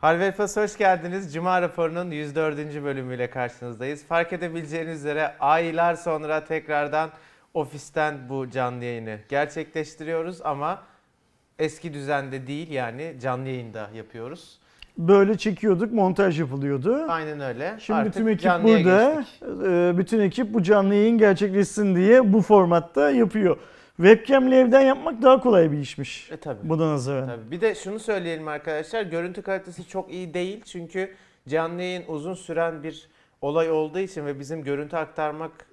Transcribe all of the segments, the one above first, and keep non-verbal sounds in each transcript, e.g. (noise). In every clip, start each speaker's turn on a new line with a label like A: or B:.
A: Harvey Plus hoş geldiniz. Cuma raporunun 104. bölümüyle karşınızdayız. Fark edebileceğiniz üzere aylar sonra tekrardan ofisten bu canlı yayını gerçekleştiriyoruz ama eski düzende değil yani canlı yayında yapıyoruz.
B: Böyle çekiyorduk, montaj yapılıyordu.
A: Aynen öyle.
B: Şimdi
A: Artık
B: bütün ekip burada.
A: geçtik.
B: Ee, Bütün ekip bu canlı yayın gerçekleşsin diye bu formatta yapıyor. Webcam'le evden yapmak daha kolay bir işmiş.
A: E tabii.
B: Buna nazaran.
A: Tabii. Bir de şunu söyleyelim arkadaşlar. Görüntü kalitesi çok iyi değil. Çünkü canlı yayın uzun süren bir olay olduğu için ve bizim görüntü aktarmak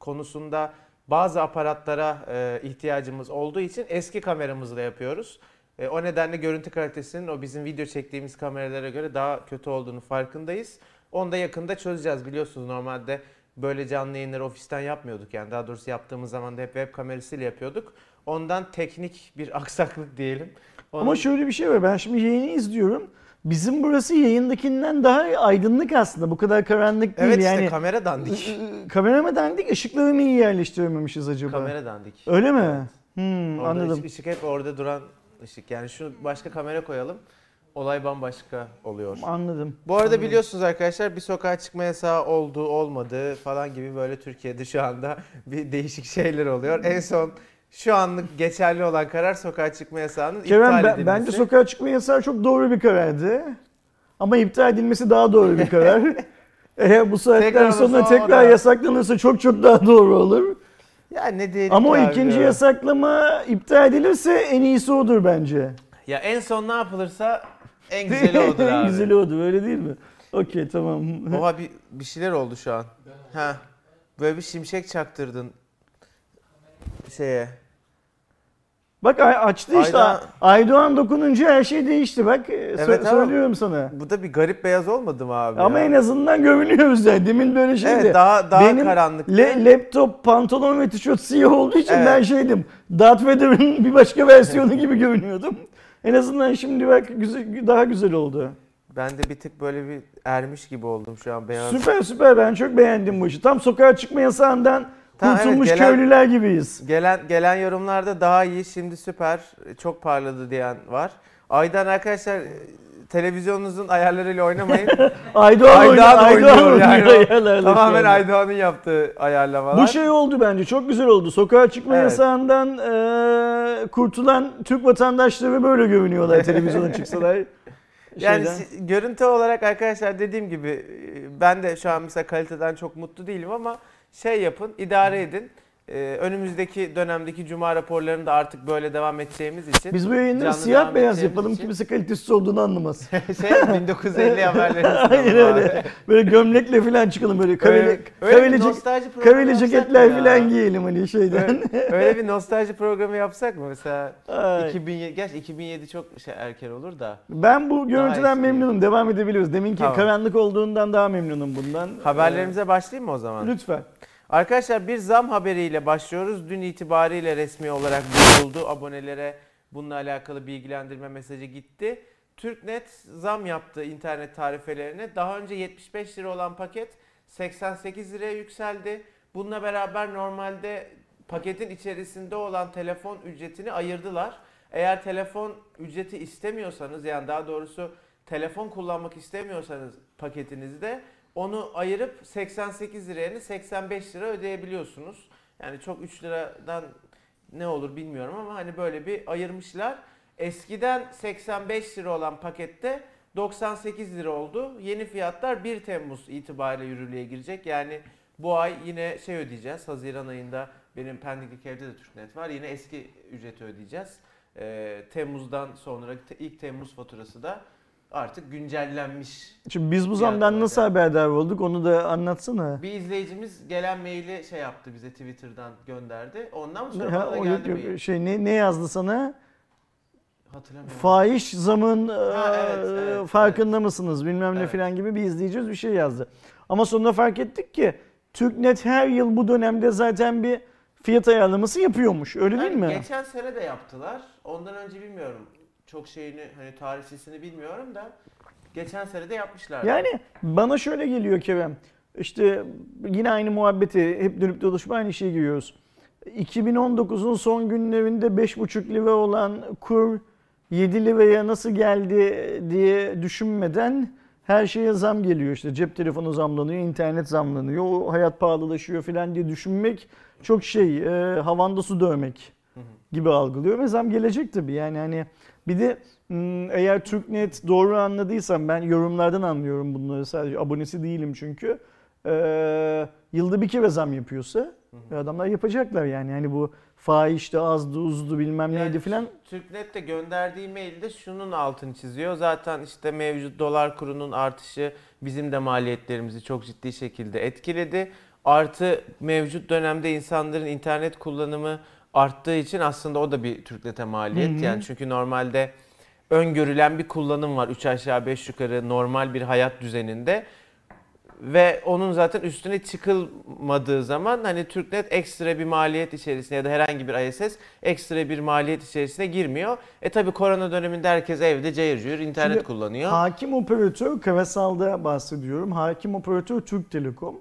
A: konusunda bazı aparatlara e, ihtiyacımız olduğu için eski kameramızla yapıyoruz. E, o nedenle görüntü kalitesinin o bizim video çektiğimiz kameralara göre daha kötü olduğunu farkındayız. Onu da yakında çözeceğiz. Biliyorsunuz normalde böyle canlı yayınları ofisten yapmıyorduk. Yani daha doğrusu yaptığımız zaman da hep web kamerasıyla yapıyorduk. Ondan teknik bir (laughs) aksaklık diyelim. Onun-
B: Ama şöyle bir şey var. Ben şimdi yayını izliyorum. Bizim burası yayındakinden daha aydınlık aslında. Bu kadar karanlık değil
A: Evet işte
B: yani.
A: kamera dandik.
B: Iı, Kamera mı dandik, ışıkları mı iyi yerleştirememişiz acaba?
A: kamera dandik.
B: Öyle mi?
A: Evet.
B: Hmm,
A: Orada
B: anladım.
A: Işık, ışık hep orada duran ışık. Yani şu başka kamera koyalım. Olay bambaşka oluyor.
B: Anladım.
A: Bu arada
B: Anladım.
A: biliyorsunuz arkadaşlar bir sokağa çıkma yasağı oldu olmadı falan gibi böyle Türkiye'de şu anda (laughs) bir değişik şeyler oluyor. En son şu anlık geçerli olan karar sokağa çıkma yasağının
B: Kerem
A: iptal
B: ben,
A: edilmesi.
B: bence sokağa çıkma yasağı çok doğru bir karardı. Ama iptal edilmesi daha doğru bir karar. (laughs) Eğer bu saatten sonra tekrar yasaklanırsa çok çok daha doğru olur.
A: Ya ne diyelim
B: Ama o ikinci
A: ya?
B: yasaklama iptal edilirse en iyisi odur bence.
A: Ya en son ne yapılırsa en güzeli (laughs) odur
B: en
A: abi.
B: güzeli odur öyle değil mi? Okey tamam. (laughs)
A: Oha bir, bir şeyler oldu şu an. Ha. Böyle bir şimşek çaktırdın şeye.
B: Bak açtı işte.
A: Ayda-
B: Aydoğan dokununca her şey değişti bak. Evet,
A: Evet
B: söylüyorum sana.
A: Bu da bir garip beyaz olmadı mı abi?
B: Ama
A: ya?
B: en azından görünüyoruz yani. Demin böyle şeydi.
A: Evet daha daha
B: Benim
A: karanlıktı.
B: Le- laptop, pantolon ve tişört siyah olduğu için
A: Evet.
B: ben şeydim. Darth Vader'ın (laughs) bir başka versiyonu gibi görünüyordum. En azından şimdi bak güzel, daha güzel oldu.
A: Ben de bir tık böyle bir ermiş gibi oldum şu an beyaz.
B: Süper süper ben çok beğendim bu işi. Tam sokağa çıkma yasağından
A: Tamam,
B: kurtulmuş
A: evet, gelen-
B: köylüler gibiyiz.
A: Gelen gelen yorumlarda daha iyi şimdi süper çok parladı diyen var. Aydan arkadaşlar televizyonunuzun ayarlarıyla oynamayın. (laughs)
B: Aydoğan, oynuyor, Aydoğan
A: oynuyor yani.
B: oynuyor ayarlarla şu
A: Tamamen. Aydoğan'ın yaptığı ayarlamalar.
B: Bu şey oldu bence çok güzel oldu. Sokağa çıkma
A: Evet.
B: yasağından eee, kurtulan Türk vatandaşları böyle görünüyorlar (laughs) televizyona çıksalar.
A: Yani
B: Şeyden.
A: görüntü olarak arkadaşlar dediğim gibi e, ben de şu an mesela kaliteden çok mutlu değilim ama şey yapın, idare edin. Ee, önümüzdeki dönemdeki cuma raporlarını da artık böyle devam edeceğimiz için
B: Biz bu yayınları siyah beyaz yapalım
A: için-
B: kimse kalitesiz olduğunu anlamaz. (laughs)
A: şey 1950 haberleri. (laughs)
B: Aynen öyle. Böyle gömlekle falan çıkalım böyle kaveli,
A: Öyle,
B: kaveli, cek- kaveli ceketler falan giyelim hani şeyden.
A: Öyle, öyle bir nostalji programı yapsak mı mesela?
B: Ay.
A: 2007, gerçi 2007 çok şey erken olur da.
B: Ben bu görüntüden memnunum. Devam edebiliriz. Deminki
A: Tamam.
B: karanlık olduğundan daha memnunum bundan.
A: Haberlerimize başlayayım mı o zaman?
B: Ee, lütfen.
A: Arkadaşlar bir zam haberiyle başlıyoruz. Dün itibariyle resmi olarak duyuruldu. Abonelere bununla alakalı bilgilendirme mesajı gitti. Türknet zam yaptı internet tarifelerine. Daha önce 75 lira olan paket 88 liraya yükseldi. Bununla beraber normalde paketin içerisinde olan telefon ücretini ayırdılar. Eğer telefon ücreti istemiyorsanız yani daha doğrusu telefon kullanmak istemiyorsanız paketinizde onu ayırıp 88 lira yerine 85 lira ödeyebiliyorsunuz. Yani çok 3 liradan ne olur bilmiyorum ama hani böyle bir ayırmışlar. Eskiden 85 lira olan pakette 98 lira oldu. Yeni fiyatlar 1 Temmuz itibariyle yürürlüğe girecek. Yani bu ay yine şey ödeyeceğiz. Haziran ayında benim Pendik'teki evde de Türknet var. Yine eski ücreti ödeyeceğiz. Ee, Temmuz'dan sonra ilk Temmuz faturası da artık güncellenmiş.
B: Şimdi biz bu zamdan nasıl haberdar olduk onu da anlatsana.
A: Bir izleyicimiz gelen maili şey yaptı bize Twitter'dan gönderdi. Ondan sonra
B: Ha,
A: bana da
B: o
A: geldi
B: yok,
A: mail.
B: şey ne, ne yazdı sana?
A: Hatırlamıyorum.
B: Fahiş zamın
A: Ha,
B: e,
A: evet, evet,
B: farkında mısınız bilmem ne
A: Evet.
B: filan gibi bir izleyeceğiz bir şey yazdı. Ama sonra fark ettik ki Türknet her yıl bu dönemde zaten bir fiyat ayarlaması yapıyormuş. Öyle değil
A: Yani
B: mi?
A: Geçen sene de yaptılar. Ondan önce bilmiyorum. Çok şeyini hani tarihçisini bilmiyorum da geçen sene de yapmışlar.
B: Yani bana şöyle geliyor Kerem. İşte yine aynı muhabbeti hep dönüp dolaşıp aynı şeyi giriyoruz. 2019'un son günlerinde 5,5 lira olan kur 7 liraya nasıl geldi diye düşünmeden her şeye zam geliyor işte cep telefonu zamlanıyor, internet zamlanıyor, o hayat pahalılaşıyor falan diye düşünmek çok şey e, havanda su dövmek gibi algılıyor ve zam gelecek tabii yani hani bir de eğer TürkNet doğru anladıysam ben yorumlardan anlıyorum bunları. Sadece abonesi değilim çünkü. Ee, yılda bir kere zam yapıyorsa adamlar yapacaklar yani. Hani bu fahişti azdı uzdu bilmem
A: Yani
B: neydi filan.
A: Türknet de gönderdiği mailde şunun altını çiziyor. Zaten işte mevcut dolar kurunun artışı bizim de maliyetlerimizi çok ciddi şekilde etkiledi. Artı mevcut dönemde insanların internet kullanımı arttığı için aslında o da bir Türknet'e maliyet.
B: Hı hı.
A: Yani çünkü normalde öngörülen bir kullanım var 3 aşağı 5 yukarı normal bir hayat düzeninde. Ve onun zaten üstüne çıkılmadığı zaman hani Türknet ekstra bir maliyet içerisine ya da herhangi bir ISS ekstra bir maliyet içerisine girmiyor. E tabi korona döneminde herkes evde cayır cayır internet
B: Şimdi
A: kullanıyor.
B: Hakim operatör Karasal'da bahsediyorum. Hakim operatör Türk Telekom.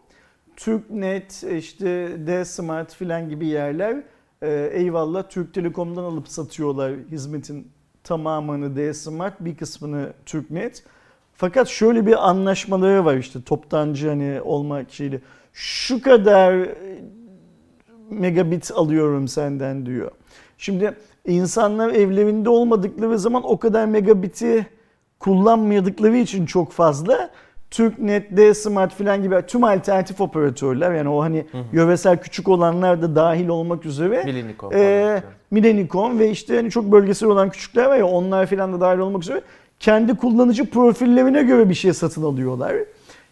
B: Türknet, işte D-Smart filan gibi yerler e, eyvallah Türk Telekom'dan alıp satıyorlar hizmetin tamamını D-Smart, bir kısmını Türknet. Fakat şöyle bir anlaşmaları var işte toptancı hani olmak şeyle. Şu kadar e, megabit alıyorum senden diyor. Şimdi insanlar evlerinde olmadıkları zaman o kadar megabiti kullanmadıkları için çok fazla Türknet, D-Smart falan gibi tüm alternatif operatörler yani o hani yöresel küçük olanlar da dahil olmak üzere
A: Milinikon falan.
B: ee, Milenicom ve işte hani çok bölgesel olan küçükler var ya onlar filan da dahil olmak üzere kendi kullanıcı profillerine göre bir şey satın alıyorlar.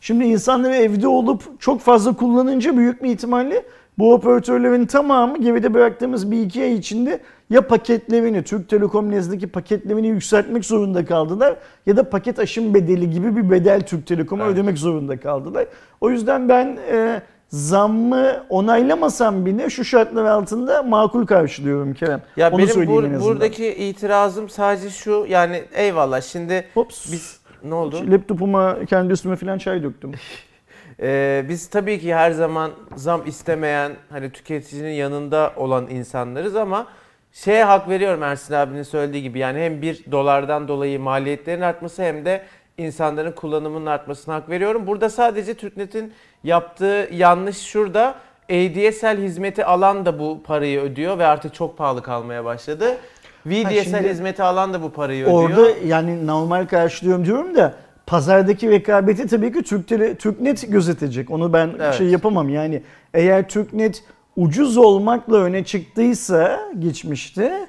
B: Şimdi insanlar evde olup çok fazla kullanınca büyük bir ihtimalle bu operatörlerin tamamı geride bıraktığımız bir iki ay içinde ya paketlerini, Türk Telekom nezdeki paketlerini yükseltmek zorunda kaldılar ya da paket aşım bedeli gibi bir bedel Türk Telekom'a
A: Evet.
B: ödemek zorunda kaldılar. O yüzden ben e, zammı onaylamasam bile şu şartlar altında makul karşılıyorum Kerem.
A: Ya
B: Onu
A: benim
B: söyleyeyim
A: bur- buradaki itirazım sadece şu yani eyvallah şimdi
B: Hops.
A: biz ne oldu?
B: Laptopuma kendi üstüme falan çay döktüm. (laughs)
A: Ee, biz tabii ki her zaman zam istemeyen hani tüketicinin yanında olan insanlarız ama şeye hak veriyorum Ersin abinin söylediği gibi yani hem bir dolardan dolayı maliyetlerin artması hem de insanların kullanımının artmasına hak veriyorum. Burada sadece Türknet'in yaptığı yanlış şurada ADSL hizmeti alan da bu parayı ödüyor ve artık çok pahalı kalmaya başladı. VDSL hizmeti alan da bu parayı ödüyor.
B: Orada yani normal karşılıyorum diyorum da pazardaki rekabeti tabii ki Türk Tele, Türknet gözetecek. Onu ben
A: Evet.
B: şey yapamam. Yani eğer Türknet ucuz olmakla öne çıktıysa geçmişte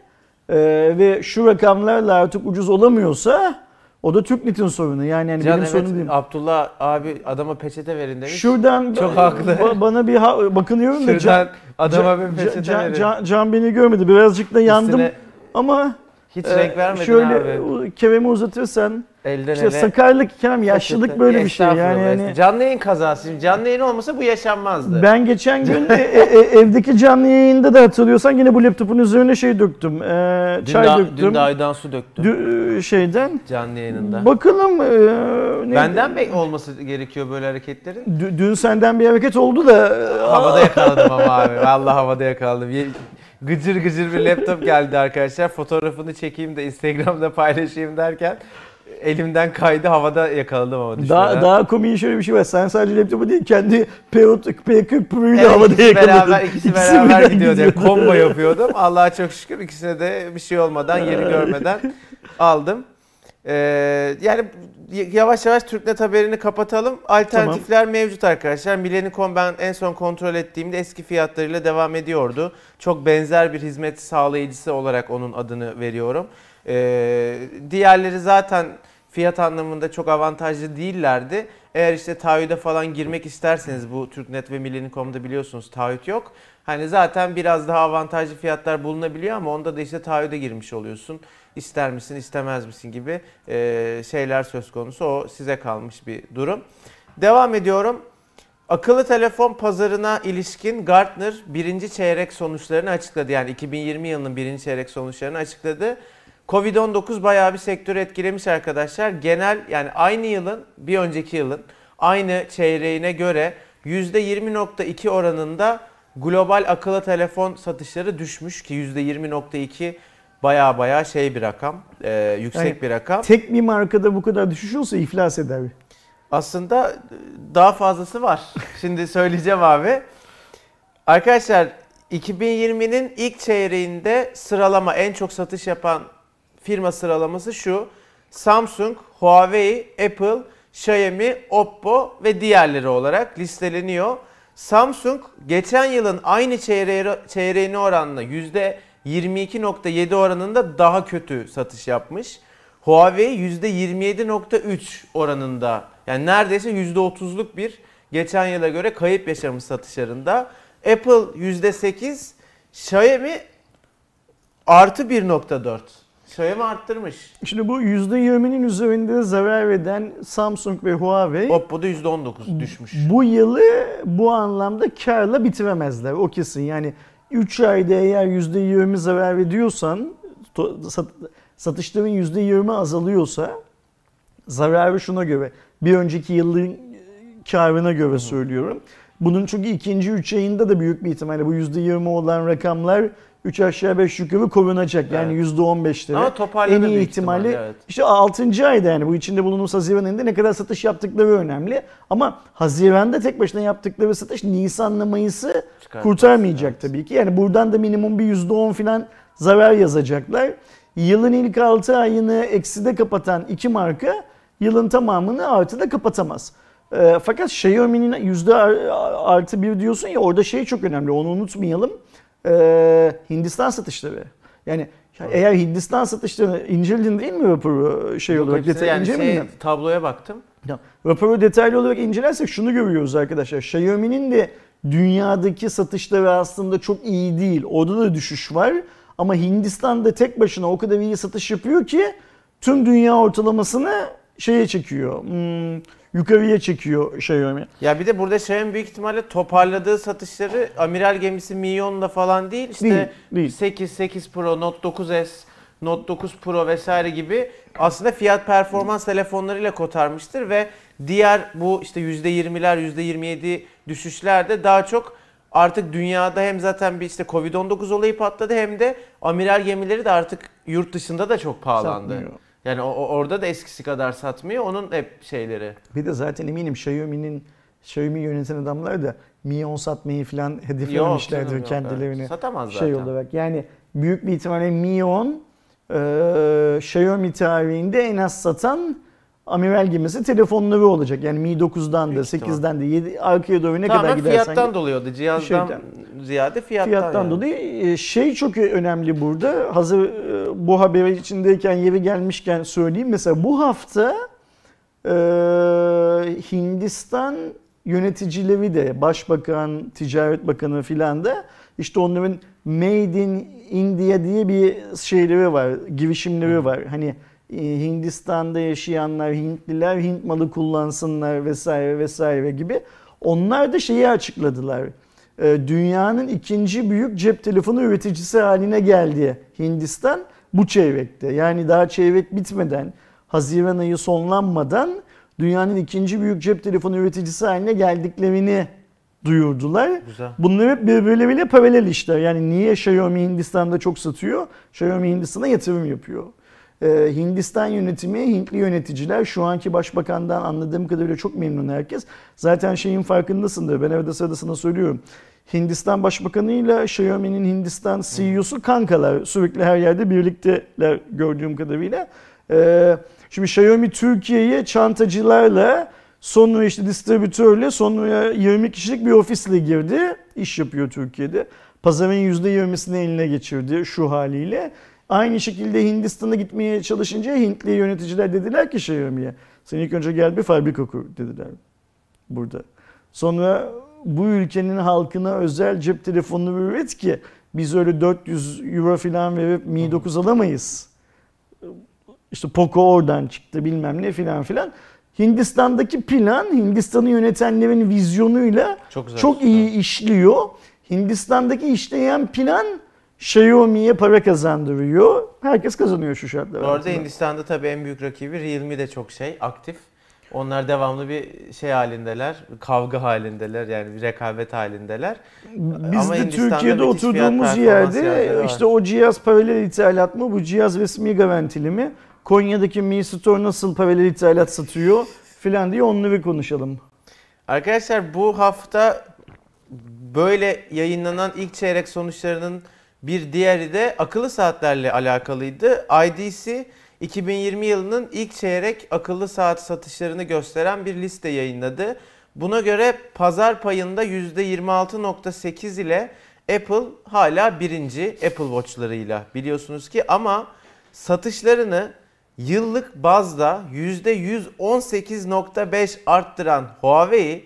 B: e, ve şu rakamlarla artık ucuz olamıyorsa o da Türknet'in sorunu. Yani, yani
A: Can
B: benim
A: evet
B: sorunum değil.
A: Abdullah abi adama peçete verin demiş.
B: Şuradan
A: Çok haklı.
B: ba- bana bir ha- bakınıyorum da
A: Şuradan
B: Can,
A: adama
B: Can-
A: bir peçete
B: Can-
A: verin.
B: Can- Can beni görmedi. Birazcık da yandım
A: Üstüne
B: ama
A: hiç
B: e,
A: renk vermedin
B: şöyle
A: abi.
B: o keremi uzatırsan
A: Elden
B: işte
A: ele.
B: sakarlık Kerem yaşlılık böyle bir şey yani. Yani.
A: Canlı yayın kazası. Şimdi canlı yayın olmasa bu yaşanmazdı.
B: ben geçen gün e- e- e- evdeki canlı yayında da hatırlıyorsan yine bu laptopun üzerine şey döktüm. e,
A: dün,
B: çay
A: da,
B: döktüm.
A: dün de aydan su döktüm
B: Dü- şeyden.
A: canlı yayınında.
B: Bakalım e, neydi?
A: Benden mi olması gerekiyor böyle hareketlerin?
B: Dü- Dün senden bir hareket oldu da e,
A: Havada yakaladım ama abi. Vallahi havada yakaladım. Gıcır gıcır bir laptop geldi arkadaşlar. Fotoğrafını çekeyim de Instagram'da paylaşayım derken elimden kaydı havada yakaladım ama düşmeden.
B: Daha, daha komik şöyle bir şey var. Sen sadece laptopu değil kendi P40 P40 Pro'yu da
A: Evet,
B: havada
A: ikisi
B: yakaladın.
A: beraber, ikisi
B: İkisi
A: beraber. Yani
B: gidiyordu.
A: combo yapıyordum. Allah'a çok şükür ikisine de bir şey olmadan, yeri görmeden (laughs) aldım. Ee, yani yavaş yavaş Türknet haberini kapatalım. Alternatifler mevcut arkadaşlar. Millennium ben en son kontrol ettiğimde eski fiyatlarıyla devam ediyordu. Çok benzer bir hizmet sağlayıcısı olarak onun adını veriyorum. Ee, diğerleri zaten fiyat anlamında çok avantajlı değillerdi. Eğer işte taahhüde falan girmek isterseniz bu Türknet ve Millennium'da biliyorsunuz taahhüt yok. Hani zaten biraz daha avantajlı fiyatlar bulunabiliyor ama onda da işte taahhüde girmiş oluyorsun. İster misin istemez misin gibi e, şeyler söz konusu. O size kalmış bir durum. Devam ediyorum. Akıllı telefon pazarına ilişkin Gartner birinci çeyrek sonuçlarını açıkladı. Yani 2020 yılının birinci çeyrek sonuçlarını açıkladı. Covid-19 bayağı bir sektörü etkilemiş arkadaşlar. Genel yani aynı yılın bir önceki yılın aynı çeyreğine göre %20.2 oranında global akıllı telefon satışları düşmüş ki %20.2 baya baya şey bir rakam, e, yüksek
B: Yani
A: bir rakam.
B: Tek bir markada bu kadar düşüş olsa iflas eder.
A: Aslında daha fazlası var. (laughs) Şimdi söyleyeceğim abi. Arkadaşlar 2020'nin ilk çeyreğinde sıralama en çok satış yapan firma sıralaması şu. Samsung, Huawei, Apple, Xiaomi, Oppo ve diğerleri olarak listeleniyor. Samsung geçen yılın aynı çeyreği, çeyreğine oranla %22.7 oranında daha kötü satış yapmış. Huawei %27.3 oranında yani neredeyse %30'luk bir geçen yıla göre kayıp yaşamış satışlarında. Apple %8, Xiaomi artı 1.4. Xiaomi arttırmış.
B: Şimdi bu %20'nin üzerinde zarar eden Samsung ve Huawei
A: Oppo'da %19 düşmüş.
B: bu yılı bu anlamda karla bitiremezler. O kesin. Yani 3 ayda eğer %20 zarar ediyorsan satışların %20 azalıyorsa zararı şuna göre bir önceki yılın karına göre söylüyorum. Bunun çünkü ikinci 3 ayında da büyük bir ihtimalle bu %20 olan rakamlar 3 aşağı 5 yukarı korunacak. Yani
A: Evet.
B: %15'lere.
A: Ama toparladı
B: en iyi
A: büyük
B: ihtimalle
A: ihtimalle, evet.
B: işte 6. ayda yani bu içinde bulunduğumuz Haziran ayında ne kadar satış yaptıkları önemli. Ama Haziran'da tek başına yaptıkları satış Nisan'la Mayıs'ı kurtarmayacak
A: evet.
B: tabii ki. Yani buradan da minimum bir %10 falan zarar yazacaklar. Yılın ilk 6 ayını ekside kapatan iki marka yılın tamamını artıda kapatamaz. Ee, fakat Xiaomi'nin yüzde ar- artı bir diyorsun ya orada şey çok önemli onu unutmayalım. Ee, Hindistan satışları. Yani eğer Hindistan satışlarını inceledin değil mi raporu şey
A: Yok,
B: olarak
A: hepsi-
B: detay
A: yani
B: incelemedin
A: şey,
B: mi?
A: tabloya baktım.
B: Ya, raporu detaylı olarak incelersek şunu görüyoruz arkadaşlar. Xiaomi'nin de dünyadaki satışları aslında çok iyi değil. Orada da düşüş var. Ama Hindistan'da tek başına o kadar iyi satış yapıyor ki tüm dünya ortalamasını şeye çekiyor. hmm, yukarıya çekiyor Xiaomi.
A: Ya bir de burada Xiaomi büyük ihtimalle toparladığı satışları amiral gemisi Minyon'la falan değil. işte
B: Değil, değil.
A: 8, 8 Pro, Note 9S, Note 9 Pro vesaire gibi aslında fiyat performans telefonlarıyla kotarmıştır ve diğer bu işte %20'ler, %27 düşüşlerde daha çok artık dünyada hem zaten bir işte Covid-19 olayı patladı hem de amiral gemileri de artık yurt dışında da çok pahalandı.
B: Satmıyor.
A: Yani o- orada da eskisi kadar satmıyor. Onun hep şeyleri.
B: Bir de zaten eminim Xiaomi'nin Xiaomi yöneten adamlar da milyon satmayı falan
A: Yok
B: hedeflemişlerdir
A: yok,
B: kendilerini.
A: evet. Satamaz zaten.
B: şey olarak. Yani büyük bir ihtimalle Mion e, Xiaomi tarihinde en az satan amiral gemisi telefonları olacak. Yani Mi 9'dan da
A: Büyük ihtimal.
B: 8'den de 7 arkaya doğru ne
A: Tamamen
B: kadar gidersen
A: fiyattan
B: git,
A: dolayı o da. Cihazdan
B: Şeyden.
A: ziyade fiyattan.
B: fiyattan
A: yani.
B: dolayı e, şey çok önemli burada. Hazır e, bu haberi içindeyken yeri gelmişken söyleyeyim. Mesela bu hafta e, Hindistan yöneticileri de Başbakan, Ticaret Bakanı filan da işte onların Made in India diye bir şeyleri var, girişimleri var. Hani Hindistan'da yaşayanlar, Hintliler Hint malı kullansınlar vesaire vesaire gibi. Onlar da şeyi açıkladılar. E, Dünyanın ikinci büyük cep telefonu üreticisi haline geldi Hindistan bu çeyrekte. Yani daha çeyrek bitmeden, Haziran ayı sonlanmadan dünyanın ikinci büyük cep telefonu üreticisi haline geldiklerini duyurdular.
A: Güzel.
B: Bunlar hep birbirleriyle paralel işler. Yani niye Xiaomi Hindistan'da çok satıyor? Xiaomi Hindistan'a yatırım yapıyor. Ee, Hindistan yönetimi, Hintli yöneticiler şu anki başbakandan anladığım kadarıyla çok memnun herkes. Zaten şeyin farkındasındır. Ben arada sırada sana söylüyorum. Hindistan Başbakanı'yla Xiaomi'nin Hindistan CEO'su kankalar. Sürekli her yerde birlikteler gördüğüm kadarıyla. Ee, şimdi Xiaomi Türkiye'ye çantacılarla sonra işte distribütörle sonra 20 kişilik bir ofisle girdi. İş yapıyor Türkiye'de. Pazarın %20'sini eline geçirdi şu haliyle. Aynı şekilde Hindistan'a gitmeye çalışınca Hintli yöneticiler dediler ki Xiaomi'ye sen ilk önce gel bir fabrika kur dediler burada. Sonra bu ülkenin halkına özel cep telefonunu üret ki biz öyle 400 euro falan verip Mi 9 alamayız. İşte Poco oradan çıktı bilmem ne filan filan. Hindistan'daki plan Hindistan'ı yönetenlerin vizyonuyla
A: Çok
B: çok iyi işliyor. Hindistan'daki işleyen plan Xiaomi'ye para kazandırıyor. Herkes kazanıyor şu şartlar altında.
A: Hindistan'da tabii en büyük rakibi Realme de çok şey aktif. Onlar devamlı bir şey halindeler, kavga halindeler yani bir rekabet halindeler.
B: Biz
A: Ama
B: de
A: Hindistan'da
B: Türkiye'de oturduğumuz yerde işte o cihaz paralel ithalat mı, bu cihaz resmi garantili mi? Konya'daki Mi Store nasıl paralel ithalat satıyor filan diye onları konuşalım.
A: Arkadaşlar bu hafta böyle yayınlanan ilk çeyrek sonuçlarının bir diğeri de akıllı saatlerle alakalıydı. IDC 2020 yılının ilk çeyrek akıllı saat satışlarını gösteren bir liste yayınladı. Buna göre pazar payında %26.8 ile Apple hala birinci Apple Watch'larıyla biliyorsunuz ki ama satışlarını yıllık bazda %118.5 arttıran Huawei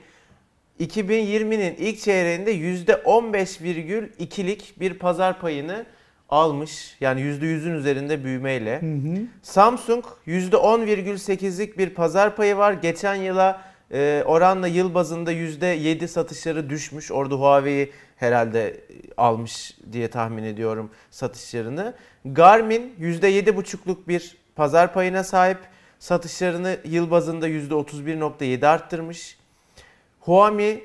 A: 2020'nin ilk çeyreğinde %15,2'lik bir pazar payını almış. Yani %100'ün üzerinde büyümeyle.
B: Hı hı.
A: Samsung %10,8'lik bir pazar payı var. Geçen yıla e, oranla yıl bazında %7 satışları düşmüş. Orada Huawei herhalde almış diye tahmin ediyorum satışlarını. Garmin %7,5'luk bir pazar payına sahip. Satışlarını yıl bazında %31,7 arttırmış. Huami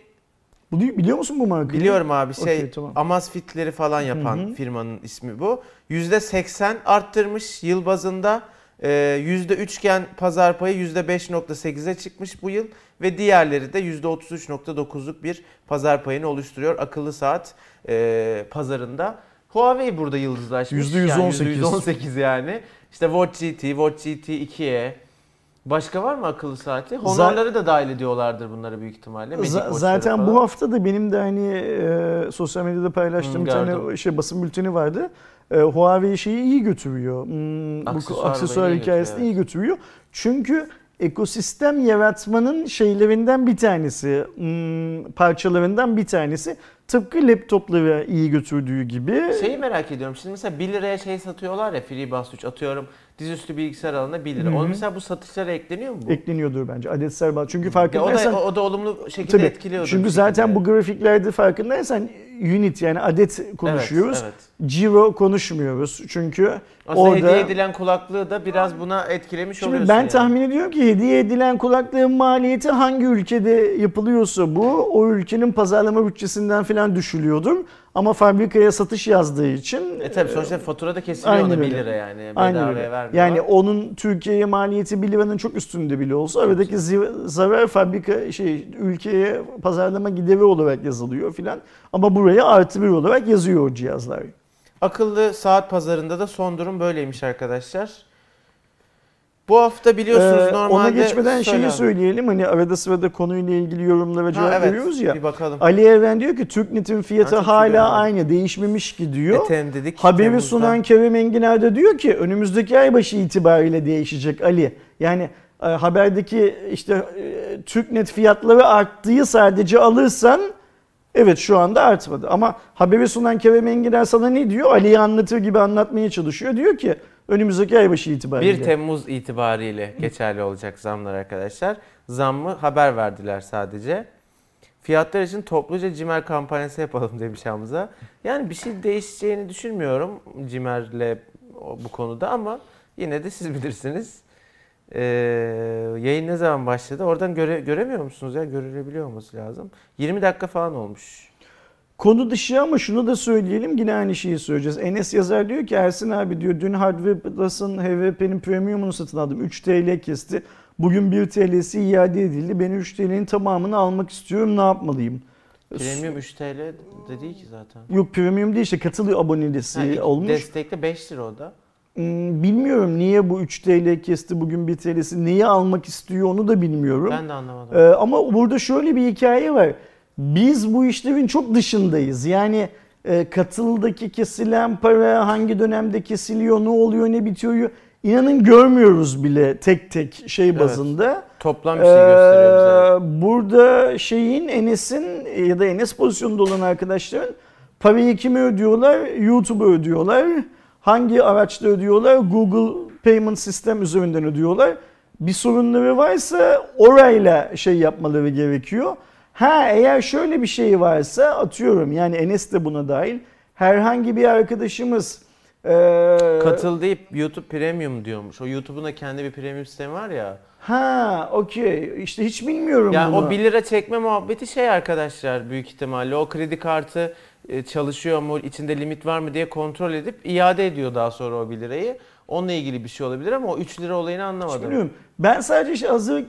B: Bu değil- biliyor musun bu markayı?
A: biliyorum abi şey
B: Okey, tamam.
A: Amazfit'leri falan yapan
B: Hı hı.
A: firmanın ismi bu. %80 arttırmış yıl bazında. Ee, %3 pazar payı %5.8'e çıkmış bu yıl ve diğerleri de %33.9'luk bir pazar payını oluşturuyor akıllı saat e, pazarında. Huawei burada yıldızlaşmış.
B: %118.
A: Yani %118 yani. İşte Watch GT, Watch GT 2'ye. Başka var mı akıllı saati? Honor'ları da dahil ediyorlardır bunları büyük ihtimalle.
B: Z- zaten
A: falan.
B: bu hafta da benim de hani e, sosyal medyada paylaştığım
A: Hı,
B: bir tane şey basın bülteni vardı. E, Huawei şeyi iyi götürüyor. Hmm, bu
A: Aksesuar iyi
B: hikayesini
A: götürüyor,
B: iyi götürüyor. Çünkü ekosistem yaratmanın şeylerinden bir tanesi, hmm, parçalarından bir tanesi. Tıpkı laptopları iyi götürdüğü gibi.
A: Şeyi merak ediyorum. Şimdi mesela 1 liraya şey satıyorlar ya FreeBuds 3 atıyorum dizüstü bilgisayar alanına 1 lira.
B: Hı hı.
A: Onu mesela bu satışlara ekleniyor mu bu?
B: Ekleniyordur bence adetsel bağ. Çünkü
A: Ya o
B: farkındaysan
A: da o da olumlu şekilde
B: Tabii.
A: etkiliyordur.
B: Çünkü zaten
A: şekilde.
B: bu grafiklerde farkındaysan unit yani adet konuşuyoruz.
A: Evet, evet.
B: Ciro konuşmuyoruz. Çünkü
A: Aslında
B: orada
A: hediye edilen kulaklığı da biraz buna etkilemiş
B: Şimdi
A: oluyorsun
B: ben
A: yani.
B: tahmin ediyorum ki hediye edilen kulaklığın maliyeti hangi ülkede yapılıyorsa bu o ülkenin pazarlama bütçesinden falan düşülüyordur. Ama fabrikaya satış yazdığı için
A: E tabi sonuçta fatura da kesiliyor
B: Aynen
A: ona 1
B: öyle.
A: lira yani.
B: Aynen öyle.
A: vermiyor.
B: Yani onun Türkiye'ye maliyeti 1 liranın çok üstünde bile olsa aradaki zi- zarar fabrika şey ülkeye pazarlama gideri olarak yazılıyor filan. Ama buraya artı bir olarak yazıyor o cihazlar.
A: Akıllı saat pazarında da son durum böyleymiş arkadaşlar. Bu hafta biliyorsunuz
B: Ee,
A: normalde...
B: ona geçmeden
A: Söyle
B: şeyi söyleyelim. Hani arada sırada konuyla ilgili yorumlara
A: Ha,
B: cevap
A: evet,
B: veriyoruz ya.
A: Bir bakalım.
B: Ali Evren diyor ki TürkNet'in fiyatı
A: Ha,
B: hala
A: görünüyor.
B: aynı değişmemiş ki diyor.
A: Eten dedik.
B: Haberi
A: Temmuz'da.
B: sunan Kerem Enginer de diyor ki önümüzdeki ay başı itibariyle değişecek Ali. Yani e, haberdeki işte e, TürkNet fiyatları arttığı sadece alırsan evet şu anda artmadı. Ama haberi sunan Kerem Enginer sana ne diyor? Ali'yi anlatır gibi anlatmaya çalışıyor. Diyor ki önümüzdeki ay başı itibariyle.
A: 1 Temmuz itibariyle geçerli olacak zamlar arkadaşlar. Zammı haber verdiler sadece. Fiyatlar için topluca cimer kampanyası yapalım demiş Hamza. Yani bir şey değişeceğini düşünmüyorum cimerle bu konuda ama yine de siz bilirsiniz. Ee, yayın ne zaman başladı? Oradan göre, göremiyor musunuz ya? Görülebiliyor olması lazım. 20 dakika falan olmuş.
B: Konu dışı ama şunu da söyleyelim yine aynı şeyi söyleyeceğiz. Enes yazar diyor ki Ersin abi diyor dün Hardware Plus'ın HVP'nin premiumunu satın aldım. 3 TL kesti. Bugün 1 TL'si iade edildi. Ben 3 TL'nin tamamını almak istiyorum. Ne yapmalıyım?
A: Premium 3 TL de değil ki zaten.
B: Yok premium değil işte katılıyor abonelisi
A: ilk
B: olmuş.
A: Destekte 5 lira o da.
B: Hmm, bilmiyorum niye bu 3 TL kesti bugün 1 TL'si. Neyi almak istiyor onu da bilmiyorum.
A: Ben de anlamadım.
B: Ee, ama burada şöyle bir hikaye var. Biz bu işlerin çok dışındayız. Yani e, katıldaki kesilen para hangi dönemde kesiliyor, ne oluyor, ne bitiyor inanın görmüyoruz bile tek tek şey
A: Evet.
B: bazında.
A: Toplam bir şey gösteriyor bize.
B: Ee, burada şeyin Enes'in ya da Enes pozisyonunda olan arkadaşların parayı kime ödüyorlar? YouTube'a ödüyorlar. Hangi araçta ödüyorlar? Google Payment System üzerinden ödüyorlar. Bir sorunları varsa orayla şey yapmaları gerekiyor. Ha eğer şöyle bir şey varsa atıyorum yani Enes de buna dahil. Herhangi bir arkadaşımız e,
A: Katıl deyip YouTube Premium diyormuş. O YouTube'un da kendi bir premium sistemi var ya.
B: Ha okey. İşte hiç bilmiyorum
A: Yani
B: bunu.
A: o 1 lira çekme muhabbeti şey arkadaşlar büyük ihtimalle o kredi kartı e, çalışıyor mu, içinde limit var mı diye kontrol edip iade ediyor daha sonra o 1 lirayı. Onunla ilgili bir şey olabilir ama o 3 lira olayını anlamadım.
B: bilmiyorum. Ben sadece işte hazır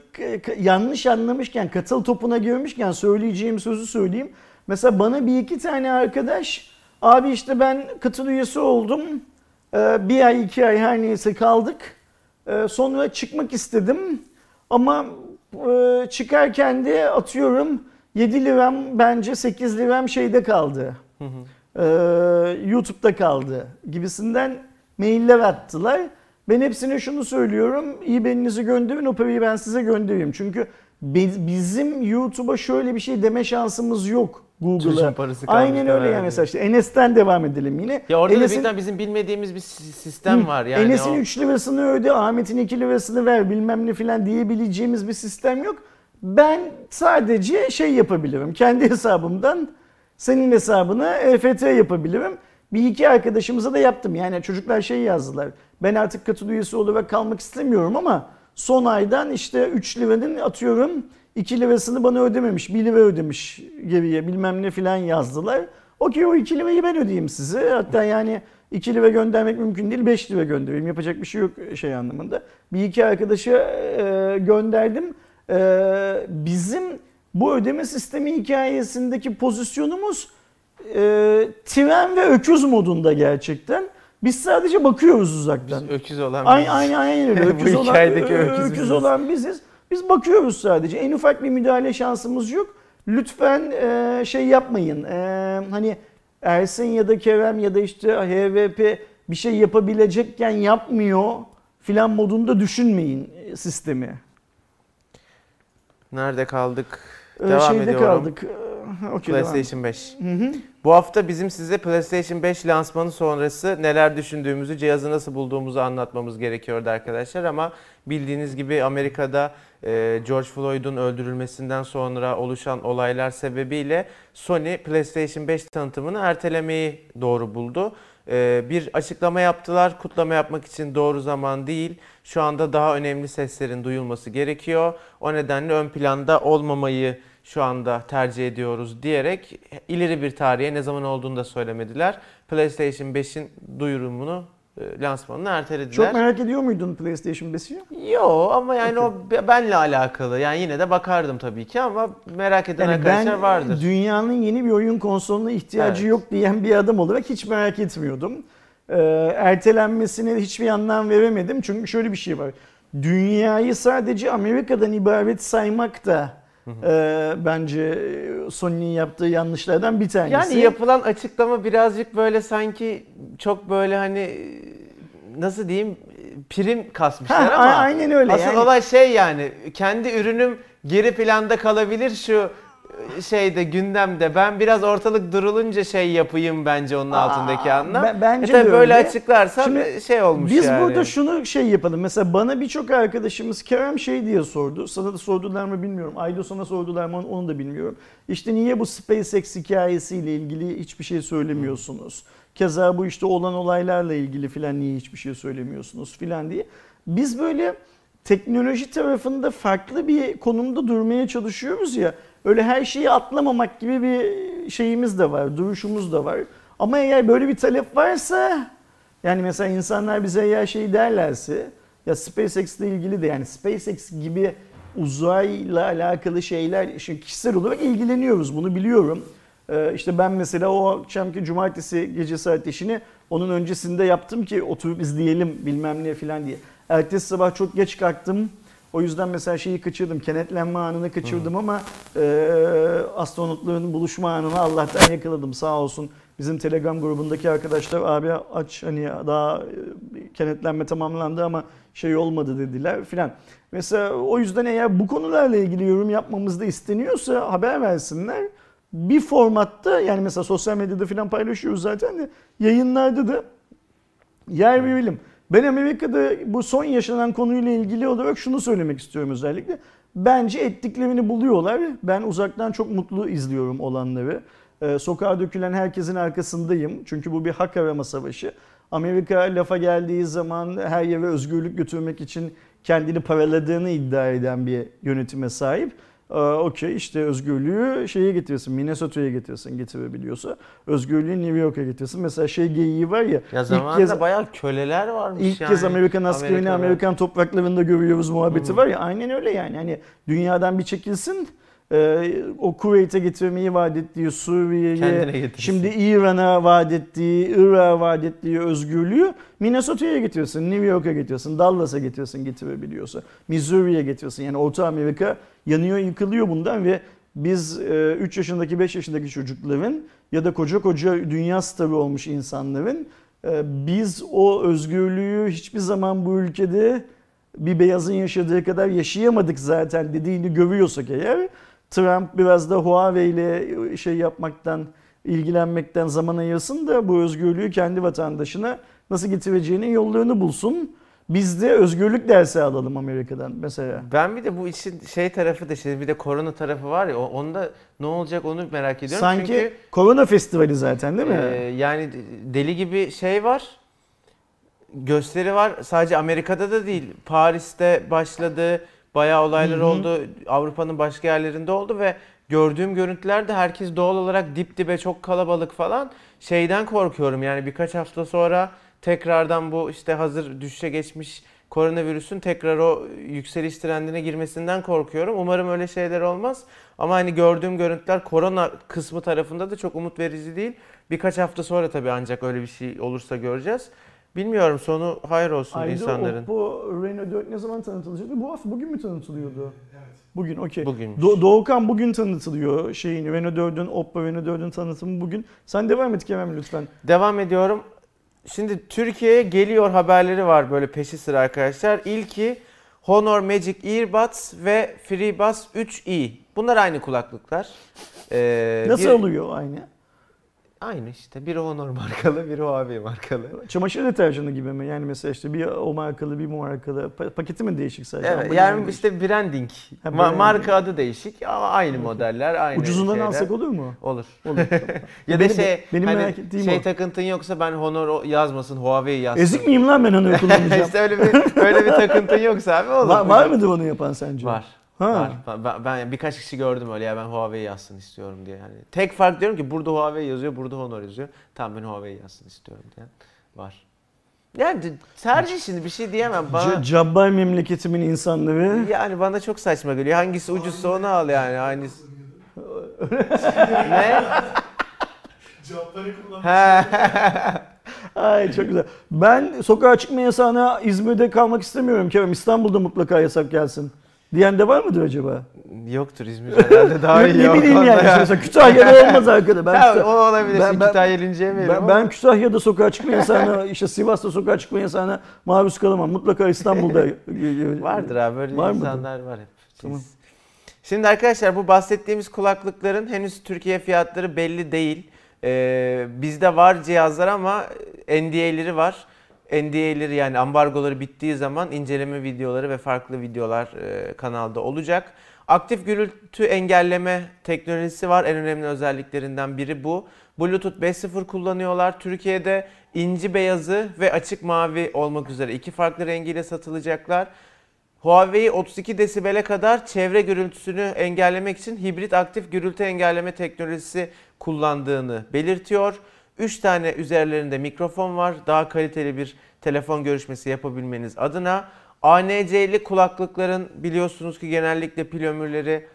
B: yanlış anlamışken, katıl topuna girmişken söyleyeceğim sözü söyleyeyim. Mesela bana bir iki tane arkadaş, abi işte ben katıl üyesi oldum. Ee, Bir ay, iki ay her neyse kaldık. Ee, Sonra çıkmak istedim. Ama e, çıkarken de atıyorum 7 liram bence 8 liram şeyde kaldı.
A: Hı hı.
B: Ee, YouTube'da kaldı gibisinden mailler attılar. Ben hepsine şunu söylüyorum. IBAN'inizi gönderin o parayı ben size göndereyim. Çünkü bi- bizim YouTube'a şöyle bir şey deme şansımız yok Google'a. Aynen öyle yani mesela işte Enes'ten devam edelim yine.
A: Ya orada da
B: Enes'in-
A: tane bizim bilmediğimiz bir si- sistem var yani.
B: Enes'in
A: o-
B: 3 lirasını öde, Ahmet'in 2 lirasını ver bilmem ne filan diyebileceğimiz bir sistem yok. Ben sadece şey yapabilirim. Kendi hesabımdan senin hesabına EFT yapabilirim. Bir iki arkadaşımıza da yaptım. Yani çocuklar şey yazdılar. Ben artık katıl üyesi olarak kalmak istemiyorum ama son aydan işte 3 liranın atıyorum 2 lirasını bana ödememiş. 1 lira ödemiş geriye bilmem ne filan yazdılar. Okey o 2 lirayı ben ödeyeyim size. Hatta yani 2 lira göndermek mümkün değil 5 lira göndereyim. Yapacak bir şey yok şey anlamında. Bir iki arkadaşa e, gönderdim. E, bizim bu ödeme sistemi hikayesindeki pozisyonumuz e, tren ve öküz modunda gerçekten. Biz sadece bakıyoruz uzaktan.
A: öküz olan
B: Aynı
A: bir-
B: aynı aynı (laughs) öyle. Öküz olan,
A: öküz biziz.
B: olan biziz. Biz bakıyoruz sadece. En ufak bir müdahale şansımız yok. Lütfen e, şey yapmayın. E, hani Ersin ya da Kerem ya da işte HVP bir şey yapabilecekken yapmıyor filan modunda düşünmeyin sistemi.
A: Nerede kaldık?
B: E,
A: Devam
B: şeyde
A: ediyorum.
B: kaldık. Devam.
A: PlayStation 5.
B: Hı hı.
A: Bu hafta bizim size PlayStation 5 lansmanı sonrası neler düşündüğümüzü, cihazı nasıl bulduğumuzu anlatmamız gerekiyordu arkadaşlar ama bildiğiniz gibi Amerika'da e, George Floyd'un öldürülmesinden sonra oluşan olaylar sebebiyle Sony PlayStation 5 tanıtımını ertelemeyi doğru buldu. E, bir açıklama yaptılar. Kutlama yapmak için doğru zaman değil. Şu anda daha önemli seslerin duyulması gerekiyor. O nedenle ön planda olmamayı şu anda tercih ediyoruz diyerek ileri bir tarihe ne zaman olduğunu da söylemediler. PlayStation 5'in duyurumunu, e, lansmanını ertelediler.
B: Çok merak ediyor muydun PlayStation 5'i?
A: Yo ama yani o be- benle alakalı. Yani yine de bakardım tabii ki ama merak eden
B: Yani
A: arkadaşlar
B: ben
A: vardır.
B: dünyanın yeni bir oyun konsoluna ihtiyacı
A: Evet.
B: yok diyen bir adam olarak hiç merak etmiyordum. Ee, ertelenmesine hiçbir anlam veremedim. Çünkü şöyle bir şey var. Dünyayı sadece Amerika'dan ibaret saymak da e, bence Sony'nin yaptığı yanlışlardan bir tanesi.
A: Yani yapılan açıklama birazcık böyle sanki çok böyle hani nasıl diyeyim prim kasmışlar
B: Ha,
A: ama
B: aynen öyle.
A: asıl
B: Yani-
A: olay şey yani kendi ürünüm geri planda kalabilir şu şeyde gündemde ben biraz ortalık durulunca şey yapayım bence onun altındaki
B: Aa,
A: anlam.
B: ben- bence
A: e tabii
B: de
A: böyle
B: öyle.
A: açıklarsan
B: Şimdi
A: şey olmuş
B: Biz
A: yani.
B: burada şunu şey yapalım. Mesela bana birçok arkadaşımız Kerem şey diye sordu. Sana da sordular mı bilmiyorum. Aydo sana sordular mı onu da bilmiyorum. İşte niye bu SpaceX hikayesiyle ilgili hiçbir şey söylemiyorsunuz? Keza bu işte olan olaylarla ilgili filan niye hiçbir şey söylemiyorsunuz filan diye. Biz böyle teknoloji tarafında farklı bir konumda durmaya çalışıyoruz ya. Öyle her şeyi atlamamak gibi bir şeyimiz de var, duruşumuz da var. Ama eğer böyle bir talep varsa yani mesela insanlar bize eğer şey derlerse ya SpaceX ile ilgili de yani SpaceX gibi uzayla alakalı şeyler şimdi kişisel olarak ilgileniyoruz bunu biliyorum. Ee, işte ben mesela o akşamki cumartesi gecesi ateşini onun öncesinde yaptım ki oturup izleyelim bilmem ne falan diye. Ertesi sabah çok geç kalktım. O yüzden mesela şeyi kaçırdım. Kenetlenme anını kaçırdım ama e, astronotların buluşma anını Allah'tan yakaladım sağ olsun. Bizim Telegram grubundaki arkadaşlar abi aç hani daha e, kenetlenme tamamlandı ama şey olmadı dediler filan. Mesela o yüzden eğer bu konularla ilgili yorum yapmamız da isteniyorsa haber versinler. Bir formatta yani mesela sosyal medyada filan paylaşıyoruz zaten de yayınlarda da yer verelim. Ben Amerika'da bu son yaşanan konuyla ilgili olarak şunu söylemek istiyorum özellikle. Bence ettiklerini buluyorlar. Ben uzaktan çok mutlu izliyorum olanları. Ee, sokağa dökülen herkesin arkasındayım. Çünkü bu bir hak arama savaşı. Amerika lafa geldiği zaman her yere özgürlük götürmek için kendini paraladığını iddia eden bir yönetime sahip. Ee, Okey işte özgürlüğü şeye getiriyorsun, Minnesota'ya getiriyorsun getirebiliyorsa. Özgürlüğü New York'a getiriyorsun. Mesela şey geyiği var ya.
A: Ya
B: ilk
A: zamanında
B: kez,
A: bayağı köleler varmış
B: ilk
A: yani.
B: kez Amerikan askerini
A: Amerika'da.
B: Amerikan topraklarında görüyoruz muhabbeti var ya. Aynen öyle yani. Hani dünyadan bir çekilsin. e, o Kuveyt'e getirmeyi vaat ettiği Suriye'ye,
A: getirsin.
B: Şimdi İran'a vaat ettiği, Irak'a vaat ettiği özgürlüğü Minnesota'ya getiriyorsun, New York'a getiriyorsun, Dallas'a getiriyorsun getirebiliyorsa. Missouri'ye getiriyorsun. Yani Orta Amerika yanıyor, yıkılıyor bundan ve biz 3 yaşındaki, 5 yaşındaki çocukların ya da koca koca dünya starı olmuş insanların e, biz o özgürlüğü hiçbir zaman bu ülkede bir beyazın yaşadığı kadar yaşayamadık zaten dediğini görüyorsak eğer Trump biraz da Huawei ile şey yapmaktan, ilgilenmekten zaman ayırsın da bu özgürlüğü kendi vatandaşına nasıl getireceğinin yollarını bulsun. Biz de özgürlük dersi alalım Amerika'dan mesela.
A: Ben bir de bu işin şey tarafı da şimdi bir de korona tarafı var ya onda ne olacak onu merak ediyorum.
B: Sanki
A: Çünkü
B: korona festivali zaten değil mi?
A: e, yani deli gibi şey var. Gösteri var. Sadece Amerika'da da değil. Paris'te başladı. Bayağı olaylar
B: Hı hı.
A: oldu. Avrupa'nın başka yerlerinde oldu ve gördüğüm görüntülerde herkes doğal olarak dip dibe çok kalabalık falan. Şeyden korkuyorum yani birkaç hafta sonra tekrardan bu işte hazır düşüşe geçmiş koronavirüsün tekrar o yükseliş trendine girmesinden korkuyorum. Umarım öyle şeyler olmaz. Ama hani gördüğüm görüntüler korona kısmı tarafında da çok umut verici değil. Birkaç hafta sonra tabii ancak öyle bir şey olursa göreceğiz. Bilmiyorum sonu hayır olsun
B: Ayda
A: insanların.
B: Oppo Reno 4 ne zaman tanıtılacaktı? Bu hafta bugün mü tanıtılıyordu? Bugün okey.
A: Bugün.
B: Do- Doğukan bugün tanıtılıyor şeyin Renault 4'ün Oppo Renault 4'ün tanıtımı bugün. Sen devam et Kerem lütfen.
A: Devam ediyorum. Şimdi Türkiye'ye geliyor haberleri var böyle peşi sıra arkadaşlar. İlki Honor Magic Earbuds ve FreeBuds 3i. Bunlar aynı kulaklıklar. Ee,
B: Nasıl
A: bir-
B: oluyor aynı?
A: Aynı işte. Biri Honor markalı, biri Huawei markalı.
B: Çamaşır deterjanı gibi mi? Yani mesela işte bir o markalı bir bu markalı. Pa- paketi mi değişik sadece?
A: Evet,
B: Ambalajı
A: yani işte branding.
B: Ha,
A: Ma-
B: branding.
A: marka adı değişik ama aynı modeller, aynı?
B: Ucuzundan
A: şeyler.
B: alsak olur mu?
A: Olur.
B: Olur. (laughs)
A: Ya da şey,
B: benim
A: hani
B: merak ettiğim
A: şey
B: o.
A: takıntın yoksa ben Honor yazmasın, Huawei yazsın.
B: Ezik miyim lan ben onu (laughs) kullanacağım?
A: işte öyle bir öyle bir takıntın yoksa abi (laughs) olur.
B: var, var mıdır onu yapan sence?
A: Var.
B: Ha.
A: Var. Ben, ben- ben birkaç kişi gördüm öyle ya ben Huawei yazsın istiyorum diye. Yani tek fark diyorum ki burada Huawei yazıyor, burada Honor yazıyor. Tamam ben Huawei yazsın istiyorum diye. Var. Yani tercih şimdi bir şey diyemem. Bana,
B: C- cabbar memleketimin insanları.
A: yani bana çok saçma geliyor. Hangisi ucuzsa onu al yani. Hangisi... (laughs) ne?
C: Cevapları kullan.
A: He. (laughs)
B: Ay çok güzel. Ben sokağa çıkma yasağına İzmir'de kalmak istemiyorum Kerem. İstanbul'da mutlaka yasak gelsin. Diyen de var mıdır acaba?
A: Yoktur İzmir herhalde daha iyi.
B: ne bileyim yani.
A: ya.
B: Mesela Kütahya'da olmaz arkada. Ben, Kütah-
A: o olabilir.
B: Ben- ben-
A: Kütahya linceyemeyelim
B: ben,
A: ama.
B: ben Kütahya'da sokağa çıkma yasağına, (laughs) işte Sivas'ta sokağa çıkma yasağına maruz kalamam. Mutlaka İstanbul'da. (laughs)
A: Vardır abi böyle
B: Var mıdır?
A: insanlar var hep.
B: Tamam.
A: Şimdi arkadaşlar bu bahsettiğimiz kulaklıkların henüz Türkiye fiyatları belli değil. Ee, bizde var cihazlar ama NDA'leri var. NDA'leri yani ambargoları bittiği zaman inceleme videoları ve farklı videolar e, kanalda olacak. Aktif gürültü engelleme teknolojisi var. En önemli özelliklerinden biri bu. Bluetooth 5.0 kullanıyorlar. Türkiye'de inci beyazı ve açık mavi olmak üzere iki farklı rengiyle satılacaklar. Huawei 32 desibele kadar çevre gürültüsünü engellemek için hibrit aktif gürültü engelleme teknolojisi kullandığını belirtiyor. 3 tane üzerlerinde mikrofon var. Daha kaliteli bir telefon görüşmesi yapabilmeniz adına. ANC'li kulaklıkların biliyorsunuz ki genellikle pil ömürleri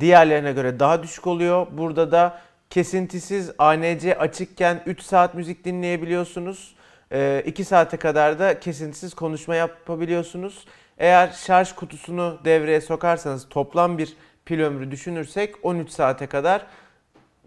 A: diğerlerine göre daha düşük oluyor. Burada da kesintisiz ANC açıkken 3 saat müzik dinleyebiliyorsunuz. 2 saate kadar da kesintisiz konuşma yapabiliyorsunuz. Eğer şarj kutusunu devreye sokarsanız toplam bir pil ömrü düşünürsek 13 saate kadar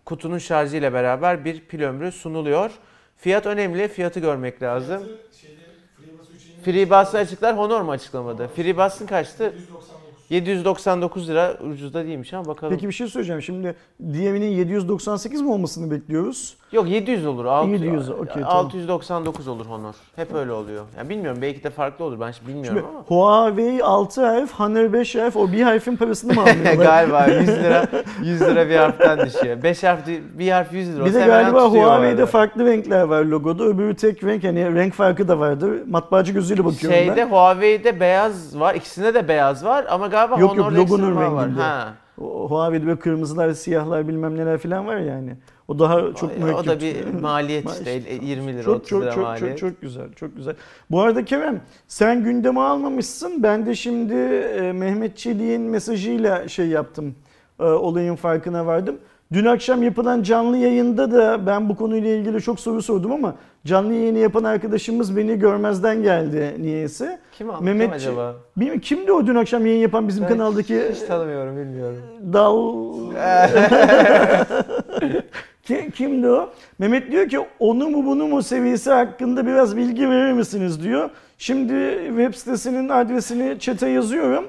A: kutunun şarjı ile beraber bir pil ömrü sunuluyor. Fiyat önemli, fiyatı görmek lazım.
C: Şeyde FreeBus 3'in
A: FreeBuds'ı açıklar, Honor mu açıklamadı? FreeBuds'ın kaçtı?
C: 199.
A: 799 lira ucuz da değilmiş ama bakalım.
B: Peki bir şey söyleyeceğim. Şimdi diğerinin 798 mi olmasını bekliyoruz?
A: Yok 700 olur. Alt-
B: 700, okey, tamam.
A: 699 olur Honor. Hep öyle oluyor. Yani bilmiyorum belki de farklı olur. Ben şimdi bilmiyorum
B: Şimdi
A: ama.
B: Huawei 6 harf, Honor 5 harf o bir harfin parasını mı almıyorlar? (laughs)
A: galiba 100 lira 100 lira bir harften düşüyor. 5 harf bir harf 100 lira.
B: bir de galiba Huawei'de farklı renkler var logoda. Öbürü tek renk hani renk farkı da vardır. Matbaacı gözüyle bakıyorum
A: Şeyde
B: ben.
A: Huawei'de beyaz var. İkisinde de beyaz var ama galiba
B: Yok, yok,
A: Honor'da
B: logonun
A: eksilme var. Ha.
B: Huawei'de böyle kırmızılar, siyahlar bilmem neler falan var yani. O daha çok
A: o,
B: mürekkep.
A: o da bir maliyet
B: Ma-
A: işte
B: işte.
A: 20 lira
B: Çok
A: 30
B: çok
A: lira
B: çok
A: maliyet.
B: çok çok güzel. Çok güzel. Bu arada Kerem sen gündeme almamışsın. Ben de şimdi e, Mehmet Çelik'in mesajıyla şey yaptım. E, olayın farkına vardım. Dün akşam yapılan canlı yayında da ben bu konuyla ilgili çok soru sordum ama canlı yayını yapan arkadaşımız beni görmezden geldi niyeyse.
A: Kim aldı
B: Mehmet
A: kim acaba?
B: Bilmiyorum kimdi o dün akşam yayın yapan bizim
A: Ben
B: kanaldaki
A: Hiç tanımıyorum bilmiyorum.
B: Dal... (laughs) Ki- Kimdi o? Mehmet diyor ki onu mu bunu mu seviyesi hakkında biraz bilgi verir misiniz diyor. Şimdi web sitesinin adresini çete yazıyorum.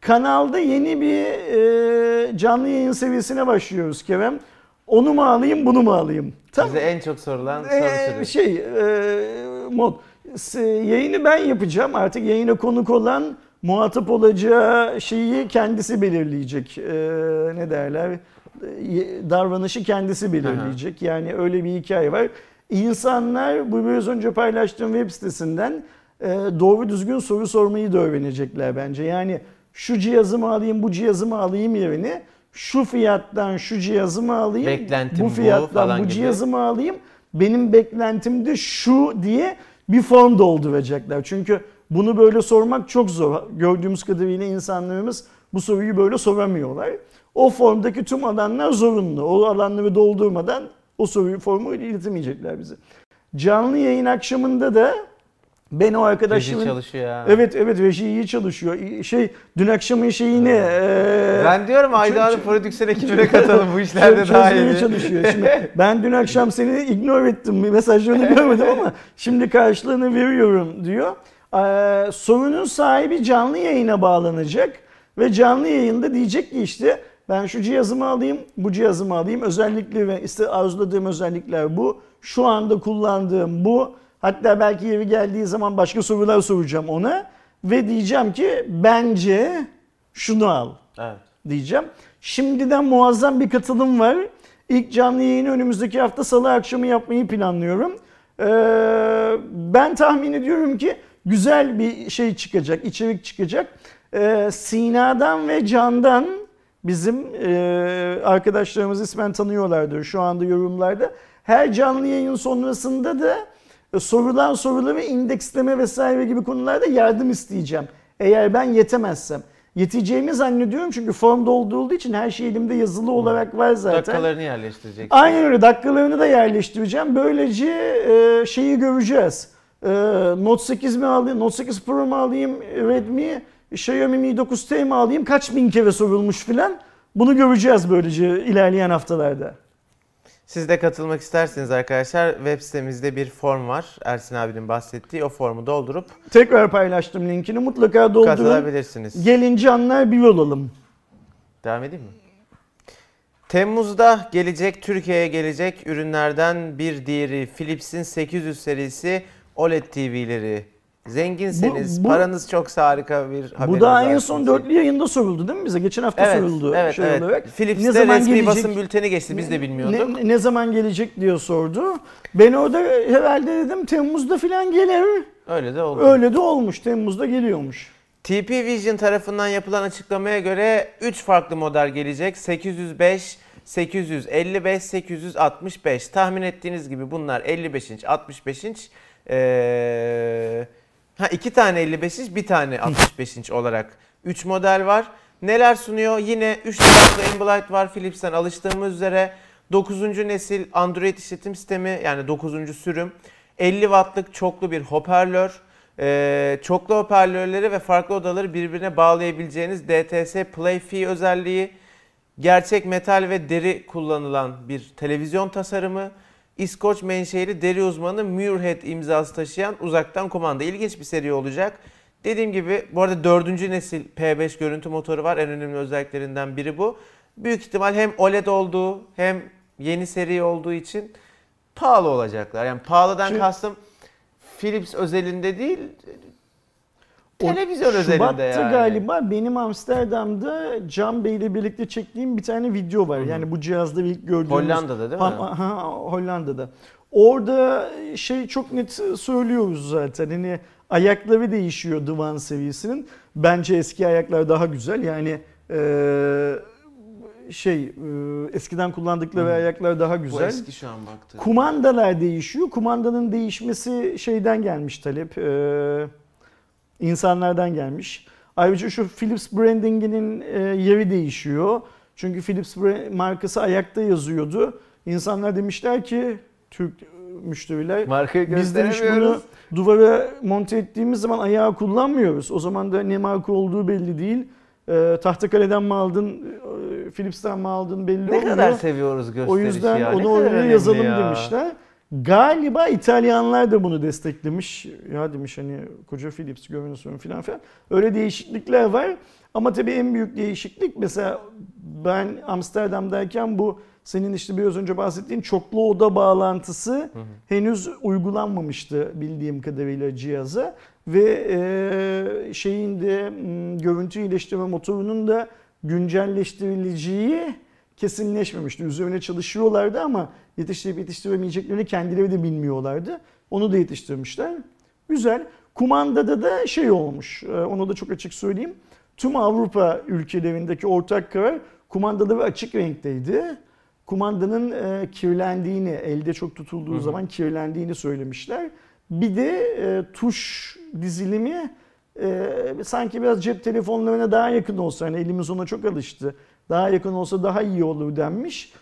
B: Kanalda yeni bir e, canlı yayın seviyesine başlıyoruz Kerem. Onu mu alayım bunu mu alayım? Tamam.
A: Bize en çok sorulan soru
B: Ee,
A: türü.
B: şey e, mod yayını ben yapacağım artık yayına konuk olan muhatap olacağı şeyi kendisi belirleyecek Ee, ne derler E, davranışı kendisi belirleyecek yani öyle bir hikaye var İnsanlar bu biraz önce paylaştığım web sitesinden e, doğru düzgün soru sormayı da öğrenecekler bence yani şu cihazımı alayım bu cihazımı alayım yerine şu fiyattan şu cihazımı alayım
A: Beklentim
B: bu
A: bu
B: fiyattan bu
A: gibi.
B: cihazımı alayım. Benim beklentim de şu diye bir form dolduracaklar. Çünkü bunu böyle sormak çok zor. Gördüğümüz kadarıyla insanlarımız bu soruyu böyle soramıyorlar. O formdaki tüm alanlar zorunlu. O alanları doldurmadan o soruyu formu iletemeyecekler bize. Canlı yayın akşamında da ben o
A: Reji
B: arkadaşımın
A: çalışıyor ya.
B: Evet evet reji iyi çalışıyor. Şey dün akşamın şeyini eee,
A: Ben diyorum
B: Çö-
A: prodüksiyon ekibine katalım bu işlerde daha
B: çözmeye
A: iyi.
B: çalışıyor. (laughs) Şimdi ben dün akşam seni ignore ettim. Mesajlarını görmedim ama şimdi karşılığını veriyorum diyor. Ee, sorunun sahibi canlı yayına bağlanacak ve canlı yayında diyecek ki işte ben şu cihazımı alayım, bu cihazımı alayım. Özellikle ve işte arzuladığım özellikler bu. Şu anda kullandığım bu. Hatta belki yeri geldiği zaman başka sorular soracağım ona. Ve diyeceğim ki bence şunu al
A: Evet.
B: diyeceğim. Şimdiden muazzam bir katılım var. İlk canlı yayını önümüzdeki hafta salı akşamı yapmayı planlıyorum. Ee, ben tahmin ediyorum ki güzel bir şey çıkacak, içerik çıkacak. Ee, Sina'dan ve Can'dan bizim e, arkadaşlarımız ismen tanıyorlardır şu anda yorumlarda. Her canlı yayın sonrasında da sorulan soruları indeksleme vesaire gibi konularda yardım isteyeceğim. Eğer ben yetemezsem. Yeteceğimi zannediyorum çünkü form doldurulduğu için her şey elimde yazılı olarak var zaten.
A: Dakikalarını yerleştirecek.
B: Aynen öyle dakikalarını da yerleştireceğim. Böylece e, şeyi göreceğiz. E, Note 8 mi alayım, Note 8 Pro mu alayım, Redmi, Xiaomi Mi 9T mi alayım, kaç bin kere sorulmuş filan. Bunu göreceğiz böylece ilerleyen haftalarda.
A: Siz de katılmak isterseniz arkadaşlar web sitemizde bir form var. Ersin abinin bahsettiği o formu doldurup
B: Tekrar paylaştım linkini mutlaka doldurun.
A: katılabilirsiniz.
B: Gelin canlar bir olalım.
A: Devam edeyim mi? Temmuz'da gelecek Türkiye'ye gelecek ürünlerden bir diğeri Philips'in 800 serisi OLED TV'leri. Zenginseniz,
B: Bu- bu-
A: paranız çoksa harika bir haberiniz
B: Bu daha en son dörtlü yayında soruldu değil mi bize? Geçen hafta
A: Evet,
B: soruldu
A: evet,
B: şey
A: evet.
B: olarak.
A: Philips'te
B: Ne zaman
A: resmi
B: gelecek?
A: basın bülteni geçti biz de bilmiyorduk.
B: Ne, ne zaman gelecek diye sordu. Ben orada herhalde dedim Temmuz'da falan gelir.
A: Öyle de oldu.
B: Öyle de olmuş. Temmuz'da geliyormuş.
A: TP Vision tarafından yapılan açıklamaya göre 3 farklı model gelecek. 805, 855, 865. Tahmin ettiğiniz gibi bunlar 55 inç, 65 inç. Ee, ha iki tane 55 inç, bir tane 65 inç olarak 3 model var. Neler sunuyor? Yine 3 taraflı Ambilight var Philips'ten alıştığımız üzere. 9. nesil Android işletim sistemi yani 9. sürüm. 50 wattlık çoklu bir hoparlör. Ee, çoklu hoparlörleri ve farklı odaları birbirine bağlayabileceğiniz DTS Play-Fi özelliği, gerçek metal ve deri kullanılan bir televizyon tasarımı, İskoç menşeli deri uzmanı Muirhead imzası taşıyan uzaktan kumanda. İlginç bir seri olacak. Dediğim gibi bu arada dördüncü nesil P5 görüntü motoru var. En önemli özelliklerinden biri bu. Büyük ihtimal hem OLED olduğu hem yeni seri olduğu için pahalı olacaklar. Yani pahalıdan
B: Şimdi-
A: kastım Philips özelinde değil, Televizyon özelinde
B: Şubat'ta
A: yani.
B: galiba benim Amsterdam'da Can Bey ile birlikte çektiğim bir tane video var.
A: Hı hı.
B: Yani bu cihazda ilk gördüğümüz.
A: Hollanda'da değil mi?
B: Ha, ha, Hollanda'da. Orada şey çok net söylüyoruz zaten. Hani ayakları değişiyor divan seviyesinin. Bence eski ayaklar daha güzel. Yani eee, şey eee, eskiden kullandıkları
A: Hı.
B: ayaklar daha
A: Bu
B: güzel.
A: eski şu an baktığım.
B: Kumandalar değişiyor. Kumandanın değişmesi şeyden gelmiş talep. Ee, insanlardan gelmiş. Ayrıca şu Philips brandinginin e, yeri değişiyor. Çünkü Philips markası ayakta yazıyordu. İnsanlar demişler ki Türk müşteriler
A: Markayı
B: biz demiş bunu duvara monte ettiğimiz zaman ayağı kullanmıyoruz. O zaman da ne marka olduğu belli değil. Ee, Tahtakale'den mi aldın, e, Philips'ten mi aldın belli
A: Ne
B: olmuyor.
A: kadar seviyoruz gösterişi
B: O yüzden
A: ya. Ne
B: onu oraya yazalım
A: ya.
B: demişler. Galiba İtalyanlar da bunu desteklemiş. Ya demiş hani koca Philips görünsün filan filan. Öyle değişiklikler var. Ama tabii en büyük değişiklik mesela ben Amsterdam'dayken bu senin işte biraz önce bahsettiğin çoklu oda bağlantısı
A: Hı hı.
B: henüz uygulanmamıştı bildiğim kadarıyla cihaza ve e, şeyin de görüntü iyileştirme motorunun da güncelleştirileceği kesinleşmemişti. Üzerine çalışıyorlardı ama yetiştirip yetiştiremeyeceklerini kendileri de bilmiyorlardı. Onu da yetiştirmişler. Güzel. Kumandada da şey olmuş. e, Onu da çok açık söyleyeyim. Tüm Avrupa ülkelerindeki ortak karar kumandaları açık renkteydi. Kumandanın e, kirlendiğini, elde çok tutulduğu
A: hı.
B: zaman kirlendiğini söylemişler. Bir de e, tuş dizilimi e, sanki biraz cep telefonlarına daha yakın olsa, hani elimiz ona çok alıştı. Daha yakın olsa daha iyi olur denmiş.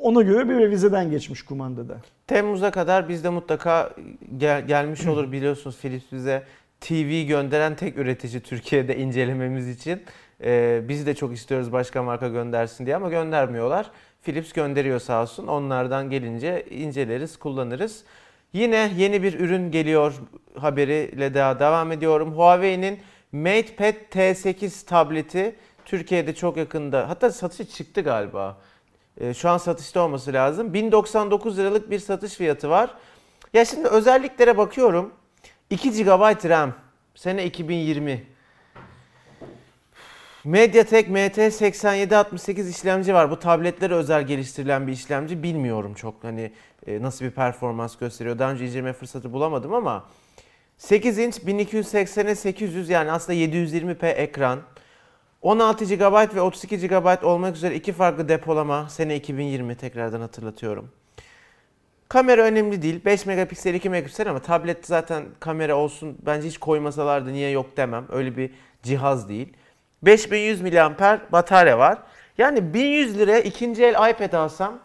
B: Ona göre bir revizeden geçmiş kumandada.
A: Temmuz'a kadar bizde mutlaka gel- gelmiş olur biliyorsunuz Philips bize TV gönderen tek üretici Türkiye'de incelememiz için. Ee, biz de çok istiyoruz başka marka göndersin diye ama göndermiyorlar. Philips gönderiyor sağ olsun. Onlardan gelince inceleriz, kullanırız. Yine yeni bir ürün geliyor haberiyle daha devam ediyorum. Huawei'nin MatePad T8 tableti Türkiye'de çok yakında hatta satışa çıktı galiba. Ee, Şu an satışta olması lazım. 1099 liralık bir satış fiyatı var. Ya şimdi özelliklere bakıyorum. 2 GB RAM. Sene 2020. MediaTek MT8768 işlemci var. Bu tabletlere özel geliştirilen bir işlemci. Bilmiyorum çok hani e, nasıl bir performans gösteriyor. Daha önce inceleme fırsatı bulamadım ama 8 inç 1280'e 800 yani aslında 720p ekran. 16 GB ve 32 GB olmak üzere iki farklı depolama. Sene 2020 tekrardan hatırlatıyorum. Kamera önemli değil. 5 megapiksel 2 megapiksel ama tablet zaten kamera olsun bence hiç koymasalardı niye yok demem. Öyle bir cihaz değil. 5100 mAh batarya var. Yani 1100 liraya ikinci el iPad alsam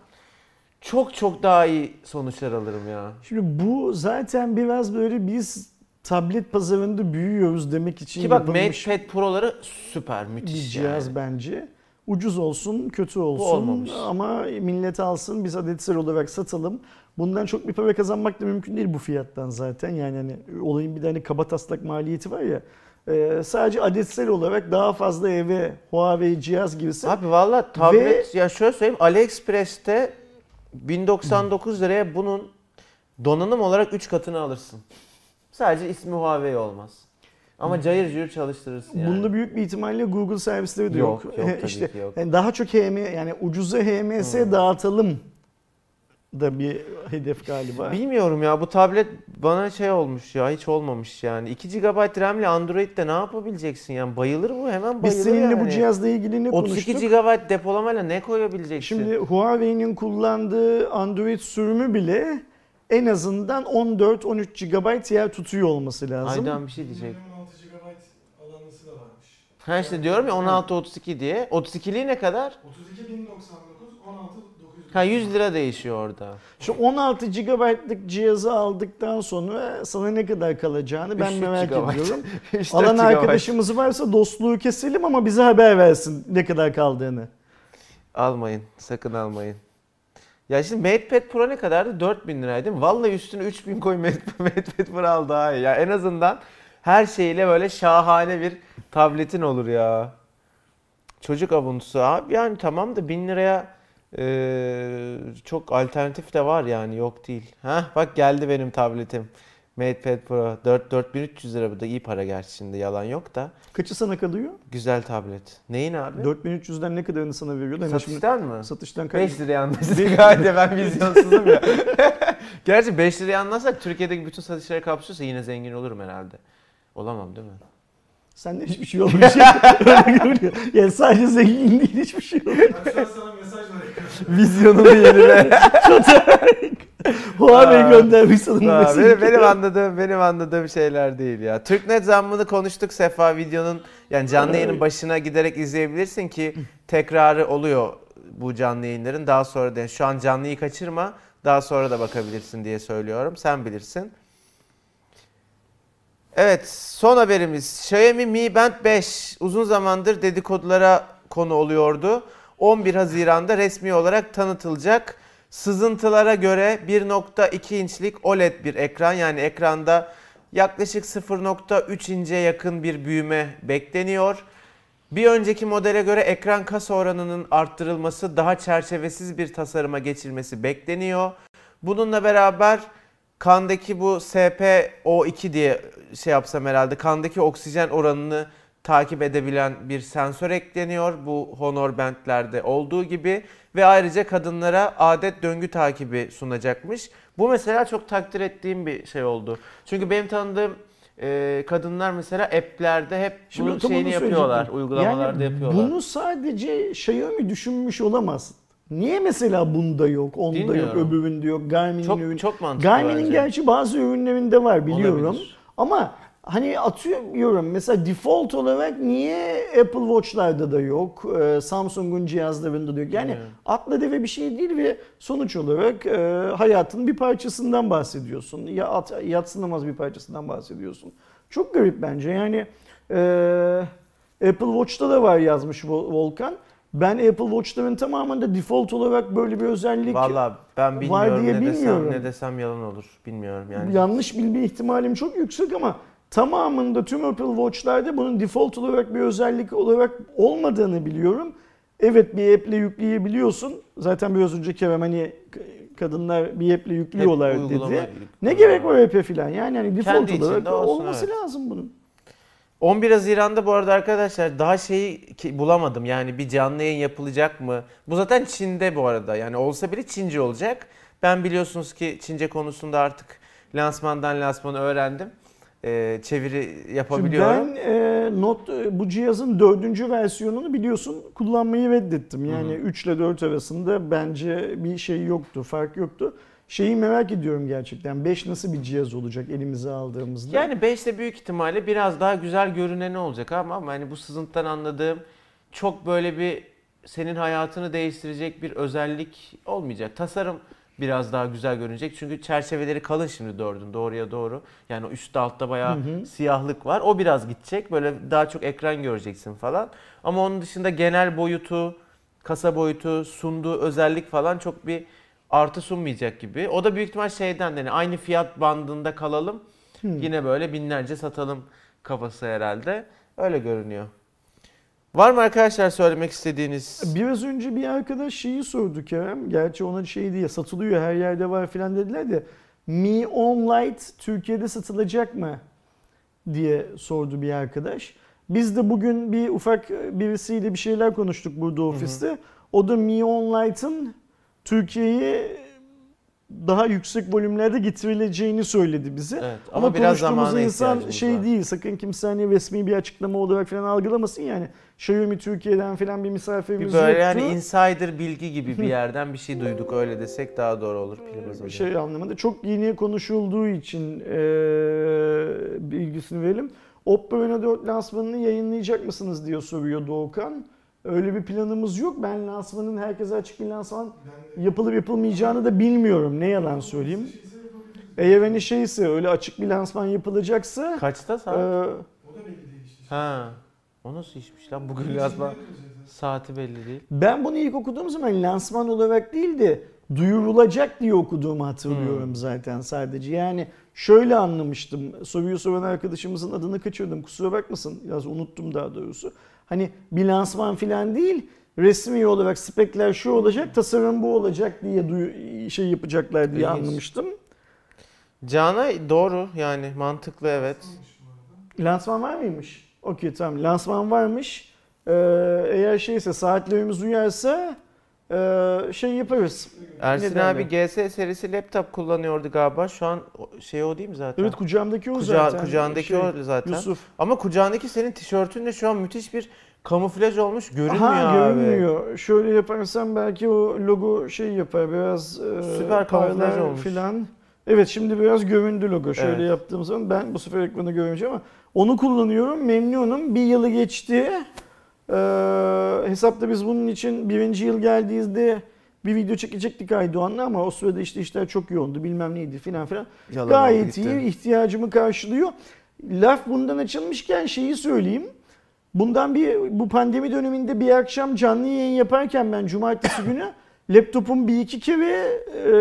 A: çok çok daha iyi sonuçlar alırım ya.
B: Şimdi bu zaten biraz böyle biz tablet pazarında büyüyoruz demek için
A: Ki bak
B: yapılmış
A: MatePad Pro'ları süper
B: bir
A: müthiş
B: cihaz
A: yani.
B: bence. Ucuz olsun, kötü olsun ama millet alsın, biz adetsel olarak satalım. Bundan çok bir para kazanmak da mümkün değil bu fiyattan zaten. Yani hani olayın bir tane kaba taslak maliyeti var ya. Ee, sadece adetsel olarak daha fazla eve Huawei cihaz girse
A: Abi valla tablet ya şöyle söyleyeyim AliExpress'te 1099 liraya bunun donanım olarak 3 katını alırsın. Sadece ismi Huawei olmaz. Ama cayır cayır çalıştırırsın yani.
B: Bunda büyük bir ihtimalle Google servisleri de
A: Yok,
B: yok.
A: yok (laughs) tabii
B: işte
A: ki yok.
B: yani daha çok HM yani ucuza HMS
A: Hmm.
B: dağıtalım da bir hedef galiba.
A: Bilmiyorum ya bu tablet bana şey olmuş ya hiç olmamış yani. 2 GB RAM'le Android'de ne yapabileceksin yani bayılır bu hemen bayılır
B: Biz seninle
A: yani.
B: bu cihazla ilgili ne
A: 32
B: konuştuk?
A: GB depolamayla ne koyabileceksin?
B: Şimdi Huawei'nin kullandığı Android sürümü bile en azından 14-13 GB yer tutuyor olması lazım.
A: Aydan bir şey diyecek.
C: Minimum 16 GB alanlısı da varmış.
A: Ha işte diyorum ya 16-32 diye. 32'liği ne kadar?
C: 32.099, 16 900.
A: Ha 100 lira değişiyor orada.
B: Şu 16 GB'lık cihazı aldıktan sonra sana ne kadar kalacağını ben
A: 3
B: merak
A: GB.
B: ediyorum. (laughs)
A: 3-4
B: Alan
A: GB.
B: arkadaşımız varsa dostluğu keselim ama bize haber versin ne kadar kaldığını.
A: Almayın. Sakın almayın. Ya şimdi MatePad Pro ne kadardı? 4000 liraydı? Vallahi üstüne 3000 koy Mate- (laughs) MatePad Pro al daha iyi. Ya en azından her şeyle böyle şahane bir tabletin olur ya. Çocuk avuntusu abi yani tamam da 1000 liraya Ee, çok alternatif de var yani yok değil. Ha bak geldi benim tabletim. MatePad Pro 4 4300 lira bu da iyi para gerçi şimdi yalan yok da
B: Kaçı sana kalıyor?
A: güzel tablet. Neyin abi?
B: 4300'den ne kadarını sana veriyorlar? Hani şimdi
A: Satıştan mı?
B: satıştan kaç?
A: 5 liraya anlaştık. (laughs) Haydi ben vizyonsuzum ya. (laughs) Gerçi 5 liraya anlarsak Türkiye'deki bütün satışları kapsıyorsa yine zengin olurum herhalde. Olamam değil mi?
B: Sende hiçbir şey olmuyor. (laughs) Yani sadece zengin değil hiçbir şey olmuyor.
C: Ben şu an sana mesaj var ekranda.
A: Vizyonunu yenile. (laughs)
B: Huawei göndermiş bu
A: Aa, benim, benim anladığım benim anladığım şeyler değil ya. Türknet zammını konuştuk Sefa videonun yani canlı yayının başına giderek izleyebilirsin ki tekrarı oluyor bu canlı yayınların. Daha sonra da şu an canlıyı kaçırma. Daha sonra da bakabilirsin diye söylüyorum. Sen bilirsin. Evet, son haberimiz. Xiaomi Mi Band 5 uzun zamandır dedikodulara konu oluyordu. 11 Haziran'da resmi olarak tanıtılacak. Sızıntılara göre 1.2 inçlik OLED bir ekran yani ekranda yaklaşık 0.3 ince yakın bir büyüme bekleniyor. Bir önceki modele göre ekran kasa oranının arttırılması, daha çerçevesiz bir tasarıma geçilmesi bekleniyor. Bununla beraber kandaki bu SpO2 diye şey yapsam herhalde kandaki oksijen oranını takip edebilen bir sensör ekleniyor. Bu Honor Band'lerde olduğu gibi ve ayrıca kadınlara adet döngü takibi sunacakmış. Bu mesela çok takdir ettiğim bir şey oldu. Çünkü benim tanıdığım e, kadınlar mesela app'lerde hep
B: Şimdi
A: bunun şeyini yapıyorlar. Uygulamalarda
B: yani
A: yapıyorlar.
B: Bunu sadece Xiaomi düşünmüş olamaz. Niye mesela bunda yok, onda yok,
A: Bilmiyorum.
B: öbüründe yok, Garmin'in
A: çok
B: ürün...
A: çok mantıklı
B: Garmin'in
A: bence.
B: gerçi bazı ürünlerinde var biliyorum.
A: Olabilir.
B: Ama hani atıyorum mesela default olarak niye Apple Watch'larda da yok, e, Samsung'un cihazlarında da yok. Yani
A: Evet.
B: atla deve bir şey değil ve sonuç olarak e, hayatın bir parçasından bahsediyorsun. Ya at, yatsınamaz bir parçasından bahsediyorsun. Çok garip bence yani e, Apple Watch'ta da var yazmış Vol- Volkan. Ben Apple Watch'ların tamamında default olarak böyle bir özellik
A: Valla ben
B: var
A: bilmiyorum
B: diye
A: ne
B: bilmiyorum.
A: desem ne desem yalan olur. Bilmiyorum yani.
B: yanlış bilme ihtimalim çok yüksek ama tamamında tüm Apple Watch'larda bunun default olarak bir özellik olarak olmadığını biliyorum. Evet bir app'le yükleyebiliyorsun. Zaten biraz önce Kerem hani kadınlar bir app'le yüklüyorlar
A: uygulama-
B: dedi. Ne gerek var app'e falan? Yani hani default
A: Kendi
B: olarak
A: olsun,
B: olması
A: evet.
B: lazım bunun.
A: 11 Haziran'da bu arada arkadaşlar daha şeyi bulamadım. Yani bir canlı yayın yapılacak mı? Bu zaten Çin'de bu arada. Yani olsa bile Çince olacak. Ben biliyorsunuz ki Çince konusunda artık lansmandan lansmanı öğrendim. Ee, çeviri
B: Şimdi
A: yapabiliyorum.
B: ben e, not e, bu cihazın dördüncü versiyonunu biliyorsun kullanmayı reddettim. Yani 3 ile 4 arasında bence bir şey yoktu, fark yoktu. Şeyi merak ediyorum gerçekten. 5 nasıl bir cihaz olacak elimize aldığımızda?
A: Yani 5'te büyük ihtimalle biraz daha güzel görünen olacak ama, ama hani bu sızıntıdan anladığım çok böyle bir senin hayatını değiştirecek bir özellik olmayacak. Tasarım biraz daha güzel görünecek. Çünkü çerçeveleri kalın şimdi dördün doğruya doğru. Yani o üstte altta bayağı
B: Hı hı.
A: siyahlık var. O biraz gidecek. Böyle daha çok ekran göreceksin falan. Ama onun dışında genel boyutu, kasa boyutu, sunduğu özellik falan çok bir artı sunmayacak gibi. O da büyük ihtimal şeyden yani aynı fiyat bandında kalalım.
B: Hmm.
A: Yine böyle binlerce satalım kafası herhalde. Öyle görünüyor. Var mı arkadaşlar söylemek istediğiniz?
B: Biraz önce bir arkadaş şeyi sordu Kerem. Gerçi ona şey diye satılıyor her yerde var filan dediler de Mi On Lite Türkiye'de satılacak mı diye sordu bir arkadaş. Biz de bugün bir ufak birisiyle bir şeyler konuştuk burada ofiste. O da Mi On Lite'ın Türkiye'ye daha yüksek volümlerde getirileceğini söyledi bize.
A: Evet,
B: Ama,
A: ama, biraz
B: konuştuğumuz insan şey
A: var.
B: değil. Sakın kimse hani resmi bir açıklama olarak falan algılamasın yani. Xiaomi Türkiye'den falan bir misafirimiz
A: Bir böyle
B: yoktu.
A: yani insider bilgi gibi bir (laughs) yerden bir şey duyduk öyle desek daha doğru olur. Biliriz
B: bir şey anlamında çok yeni konuşulduğu için eee bilgisini verelim. Oppo Reno 4 lansmanını yayınlayacak mısınız diye soruyor Doğukan. Öyle bir planımız yok. Ben lansmanın herkese açık bir lansman yapılıp yapılmayacağını da bilmiyorum. Ne yalan söyleyeyim. Eğer hani şeyse öyle açık bir lansman yapılacaksa
A: Kaçta
B: eee,
A: saat?
C: O da belli değil işte.
A: ha. O nasıl işmiş lan? Bugün
C: zaten.
A: saati belli değil.
B: Ben bunu ilk okuduğum zaman lansman olarak değil de duyurulacak diye okuduğumu hatırlıyorum
A: Hmm.
B: zaten sadece. Yani şöyle anlamıştım. Soruyu soran arkadaşımızın adını kaçırdım. Kusura bakmasın. Biraz unuttum daha doğrusu. Hani bir lansman falan değil. resmi olarak spekler şu olacak, tasarım bu olacak diye şey yapacaklar diye
A: İlginç.
B: anlamıştım.
A: Canay doğru yani mantıklı evet.
B: Lansman var mıymış? Okey tamam. Lansman varmış. Ee, eğer şeyse saatlerimiz uyarsa e, şey yaparız.
A: Ersin
B: Ne
A: abi? GS serisi laptop kullanıyordu galiba. Şu an o- şey o değil mi zaten?
B: Evet kucağımdaki o
A: Kuca-
B: zaten.
A: kucağındaki
B: Şey,
A: o zaten.
B: Yusuf.
A: Ama kucağındaki senin tişörtünde şu an müthiş bir kamuflaj olmuş. Görünmüyor
B: Aha,
A: abi.
B: görünmüyor. Şöyle yaparsam belki o logo şey yapar biraz e,
A: Süper kamuflaj
B: parlar
A: olmuş.
B: Filan. Evet şimdi biraz göründü logo. Şöyle
A: Evet.
B: yaptığım zaman ben bu sefer ekranı görmeyeceğim ama onu kullanıyorum. Memnunum. Bir yılı geçti. Ee, hesapta biz bunun için birinci yıl geldiğinde bir video çekecektik Aydoğan'la ama o sırada işte işler çok yoğundu bilmem neydi filan filan.
A: Yalan
B: Gayet
A: gitti.
B: iyi ihtiyacımı karşılıyor. Laf bundan açılmışken şeyi söyleyeyim. Bundan bir bu pandemi döneminde bir akşam canlı yayın yaparken ben cumartesi günü (laughs) laptopum bir iki kere e,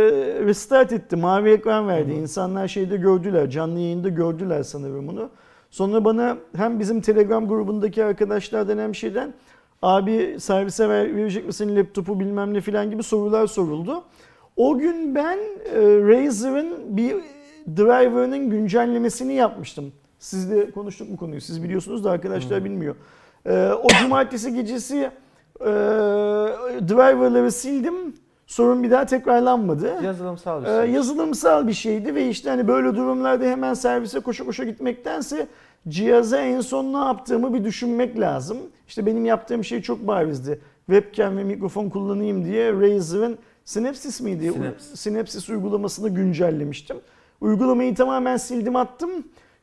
B: restart etti. Mavi ekran verdi. İnsanlar şeyde gördüler. Canlı yayında gördüler sanırım bunu. Sonra bana hem bizim Telegram grubundaki arkadaşlardan hem şeyden abi servise ver, verecek misin laptopu bilmem ne filan gibi sorular soruldu. O gün ben e, Razer'ın bir driver'ının güncellemesini yapmıştım. Sizle konuştuk mu konuyu? Siz biliyorsunuz da arkadaşlar bilmiyor. E, o cumartesi gecesi e, driver'ları sildim. Sorun bir daha tekrarlanmadı.
A: Yazılımsal bir
B: Ee,
A: şey.
B: yazılımsal bir şeydi ve işte hani böyle durumlarda hemen servise koşa koşa gitmektense cihaza en son ne yaptığımı bir düşünmek lazım. İşte benim yaptığım şey çok barizdi. Webcam ve mikrofon kullanayım diye Razer'ın Synapsis miydi?
A: Synapsis.
B: Synapsis uygulamasını güncellemiştim. Uygulamayı tamamen sildim attım.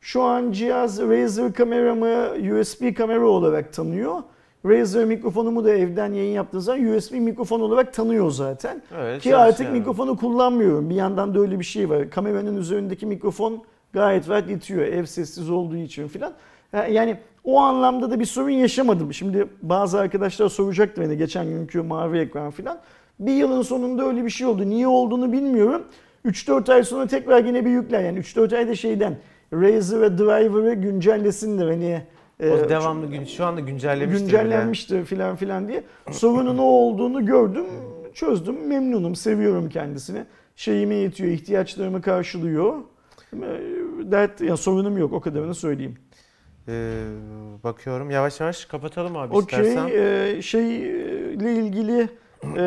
B: Şu an cihaz Razer kameramı USB kamera olarak tanıyor. Razer mikrofonumu da evden yayın yaptığım zaman USB mikrofon olarak tanıyor zaten.
A: Öyle
B: Ki artık
A: çalışıyor.
B: mikrofonu kullanmıyorum. Bir yandan da öyle bir şey var. Kameranın üzerindeki mikrofon gayet rahat yetiyor. Ev sessiz olduğu için filan. Yani o anlamda da bir sorun yaşamadım. Şimdi bazı arkadaşlar soracaktı beni geçen günkü mavi ekran filan. Bir yılın sonunda öyle bir şey oldu. Niye olduğunu bilmiyorum. 3-4 ay sonra tekrar yine bir yükler. Yani 3-4 ayda şeyden Razer ve Driver'ı güncellesinler. Hani e,
A: O devamlı gün şu anda güncellemiştir
B: güncellenmiştir filan filan diye. Sorunun o olduğunu gördüm, çözdüm. Memnunum, seviyorum kendisini. Şeyime yetiyor, ihtiyaçlarımı karşılıyor. Ee, Dert, yani sorunum yok o kadarını söyleyeyim.
A: Ee, bakıyorum yavaş yavaş kapatalım abi
B: Okey,
A: istersen.
B: e, şeyle ilgili e,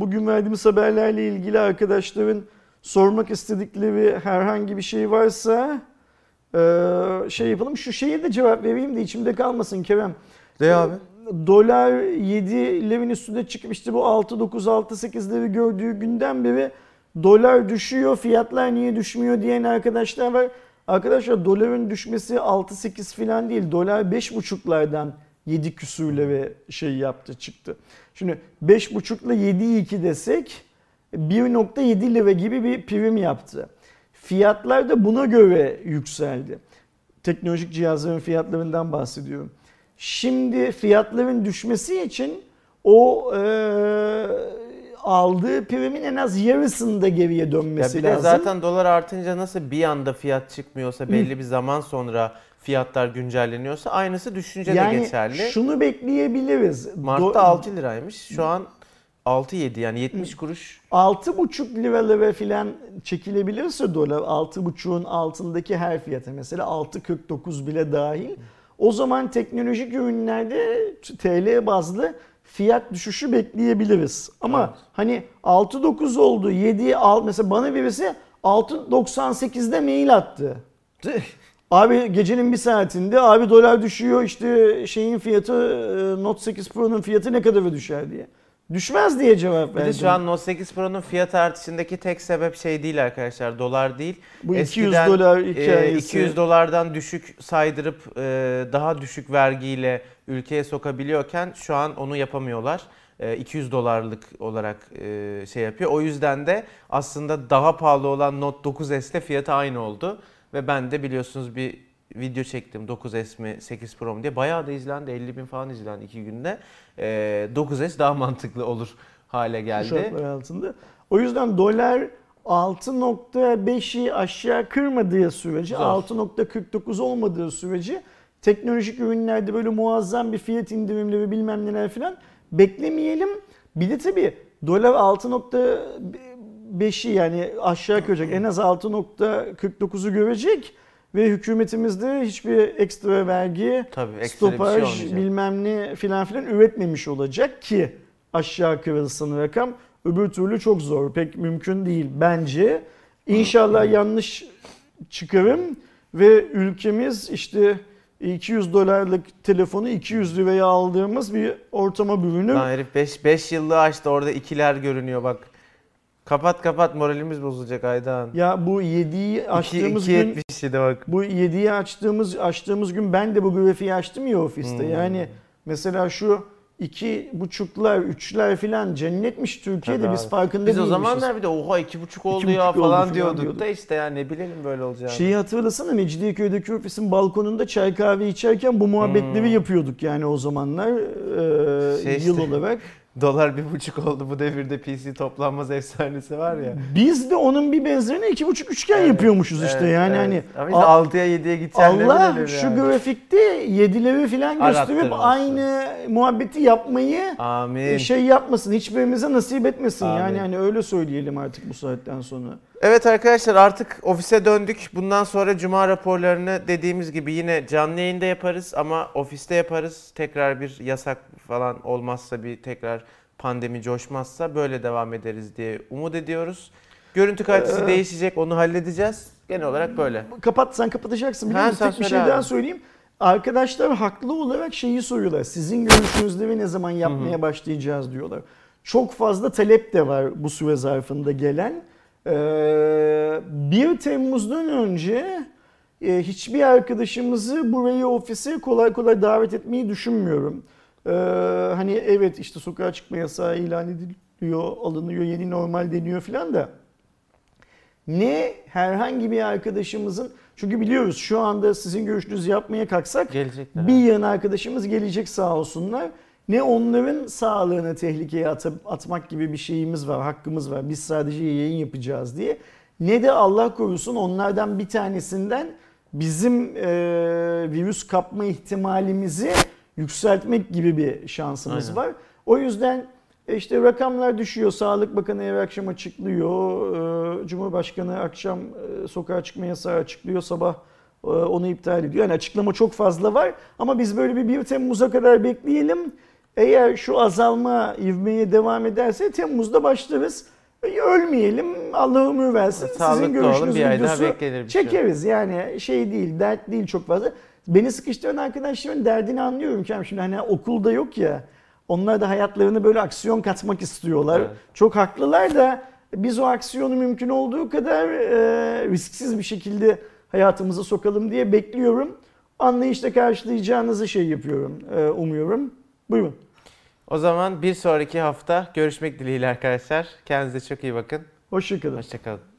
B: bugün verdiğimiz haberlerle ilgili arkadaşların sormak istedikleri herhangi bir şey varsa e, şey yapalım. Şu şeye de cevap vereyim de içimde kalmasın Kerem.
A: De abi.
B: Dolar 7'lerin üstünde çıkmıştı. Bu 6, 9, 6, 8'leri gördüğü günden beri dolar düşüyor. Fiyatlar niye düşmüyor diyen arkadaşlar var. Arkadaşlar doların düşmesi 6-8 falan değil. Dolar 5,5'lardan 7 küsürlere şey yaptı çıktı. Şimdi 5,5 ile 7'yi 2 desek 1.7 lira gibi bir prim yaptı. Fiyatlar da buna göre yükseldi. Teknolojik cihazların fiyatlarından bahsediyorum. Şimdi fiyatların düşmesi için o e, aldığı primin en az yarısını da geriye
A: Ya
B: dönmesi
A: bir de
B: lazım.
A: zaten dolar artınca nasıl bir anda fiyat çıkmıyorsa belli bir zaman sonra fiyatlar güncelleniyorsa aynısı düşünce de
B: yani
A: geçerli.
B: şunu bekleyebiliriz.
A: Mart'ta
B: Do-
A: 6 liraymış. Şu an 6-7 yani 70 kuruş.
B: 6,5 liralara falan çekilebilirse dolar 6,5'un altındaki her fiyata mesela 6,49 bile dahil. O zaman teknolojik ürünlerde TL bazlı fiyat düşüşü bekleyebiliriz. Ama
A: Evet.
B: hani 6,9 oldu 7 al mesela bana birisi 6,98'de mail attı. (laughs) Abi gecenin bir saatinde abi dolar düşüyor işte şeyin fiyatı e, Note 8 Pro'nun fiyatı ne kadar düşer diye. Düşmez diye cevap
A: Bir
B: verdim.
A: de şu an Note 8 Pro'nun fiyat artışındaki tek sebep şey değil arkadaşlar. Dolar değil.
B: Bu 200
A: Eskiden,
B: dolar
A: e,
B: hikayesi.
A: 200 dolardan düşük saydırıp e, daha düşük vergiyle ülkeye sokabiliyorken şu an onu yapamıyorlar. E, 200 dolarlık olarak e, şey yapıyor. O yüzden de aslında daha pahalı olan Note 9S ile fiyatı aynı oldu. Ve ben de biliyorsunuz bir video çektim 9S mi 8 Pro mu diye. Bayağı da izlendi 50 bin falan izlendi iki günde. E, 9S daha mantıklı olur hale geldi.
B: şartlar altında. O yüzden dolar 6.5'i aşağı kırmadığı sürece,
A: Zor.
B: 6.49 olmadığı sürece teknolojik ürünlerde böyle muazzam bir fiyat indirimleri bilmem neler filan beklemeyelim. Bir de tabii dolar 6.5'i yani aşağı görecek. En az 6.49'u görecek. Ve hükümetimizde hiçbir ekstra vergi,
A: Tabii ekstra bir şey
B: stopaj
A: olmayacak.
B: bilmem ne filan filan üretmemiş olacak ki aşağı kırılsın rakam. Öbür türlü çok zor. Pek mümkün değil bence. İnşallah yanlış çıkarım ve ülkemiz işte 200 dolarlık telefonu 200 liraya aldığımız bir ortama bürünür.
A: Lan herif 5 5 yıllığı açtı orada ikiler görünüyor bak. Kapat kapat moralimiz bozulacak Aydan.
B: Ya bu 7'yi
A: 2
B: açtığımız gün
A: 2.77 bak.
B: bu 7'yi açtığımız açtığımız gün ben de bu grafiği açtım ya ofiste.
A: Hmm.
B: Yani mesela şu iki buçuklar, üçler filan cennetmiş Türkiye'de
A: Tabii
B: biz
A: abi.
B: farkında
A: Biz o
B: değilmişiz.
A: zamanlar bir de oha 2.5 oldu
B: İki
A: ya
B: buçuk oldu
A: falan
B: falan
A: diyorduk
B: diyorduk.
A: da işte ya ne bilelim böyle olacağını.
B: Şeyi hatırlasana Mecidiyeköy'deki ofisin balkonunda çay kahve içerken bu muhabbetleri
A: Hmm.
B: yapıyorduk yani o zamanlar e,
A: Şey
B: yıl
A: işte.
B: olarak. (laughs)
A: Dolar bir buçuk oldu bu devirde PC toplanmaz efsanesi var ya.
B: Biz de onun bir benzerini iki buçuk üçgen
A: Evet,
B: yapıyormuşuz işte
A: evet,
B: yani
A: evet.
B: hani
A: Ama işte
B: Al-
A: 6'ya 7'ye gideceğim
B: Allah şu grafikte yedileri filan gösterip aynı muhabbeti yapmayı
A: Amin.
B: şey yapmasın, hiçbirimize nasip etmesin.
A: Amin.
B: Yani hani öyle söyleyelim artık bu saatten sonra.
A: Evet arkadaşlar artık ofise döndük. Bundan sonra cuma raporlarını dediğimiz gibi yine canlı yayında yaparız ama ofiste yaparız. Tekrar bir yasak falan olmazsa bir tekrar pandemi coşmazsa böyle devam ederiz diye umut ediyoruz. Görüntü kalitesi
B: Ee,
A: değişecek onu halledeceğiz. Genel olarak böyle.
B: Kapat sen kapatacaksın biliyor musun? Tek bir şey daha
A: abi.
B: söyleyeyim. Arkadaşlar haklı olarak şeyi soruyorlar. Sizin görüşünüzde ve ne zaman yapmaya başlayacağız diyorlar. Çok fazla talep de var bu süre zarfında gelen. Ee, 1 Temmuz'dan önce e, hiçbir arkadaşımızı buraya ofise kolay kolay davet etmeyi düşünmüyorum. Ee, hani evet işte sokağa çıkma yasağı ilan ediliyor, alınıyor, yeni normal deniyor filan da ne herhangi bir arkadaşımızın çünkü biliyoruz şu anda sizin görüşünüzü yapmaya kalksak
A: Gelecekler.
B: bir yan arkadaşımız gelecek sağ olsunlar. Ne onların sağlığını tehlikeye at- atmak gibi bir şeyimiz var, hakkımız var. Biz sadece yayın yapacağız diye. Ne de Allah korusun onlardan bir tanesinden bizim e, virüs kapma ihtimalimizi yükseltmek gibi bir şansımız
A: Aynen.
B: var. O yüzden e, işte rakamlar düşüyor. Sağlık Bakanı her akşam açıklıyor. E, Cumhurbaşkanı akşam e, sokağa çıkma yasağı açıklıyor. Sabah e, onu iptal ediyor. Yani açıklama çok fazla var. Ama biz böyle bir 1 Temmuz'a kadar bekleyelim. Eğer şu azalma ivmeye devam ederse Temmuz'da başlarız. E, Ölmeyelim. Allah ömür versin. Sizin
A: Sağlıklı olun
B: görüşünüz
A: bir ay daha
B: videosu
A: beklenir bir şey.
B: çekeriz. Yani şey değil, dert değil çok fazla. Beni sıkıştıran arkadaşların derdini anlıyorum ki şimdi hani okulda yok ya. Onlar da hayatlarını böyle aksiyon katmak istiyorlar.
A: Evet.
B: Çok haklılar da biz o aksiyonu mümkün olduğu kadar e, risksiz bir şekilde hayatımıza sokalım diye bekliyorum. Anlayışla karşılayacağınızı şey yapıyorum, e, umuyorum. Buyurun.
A: O zaman bir sonraki hafta görüşmek dileğiyle arkadaşlar. Kendinize çok iyi bakın.
B: Hoşçakalın.
A: Hoşçakalın.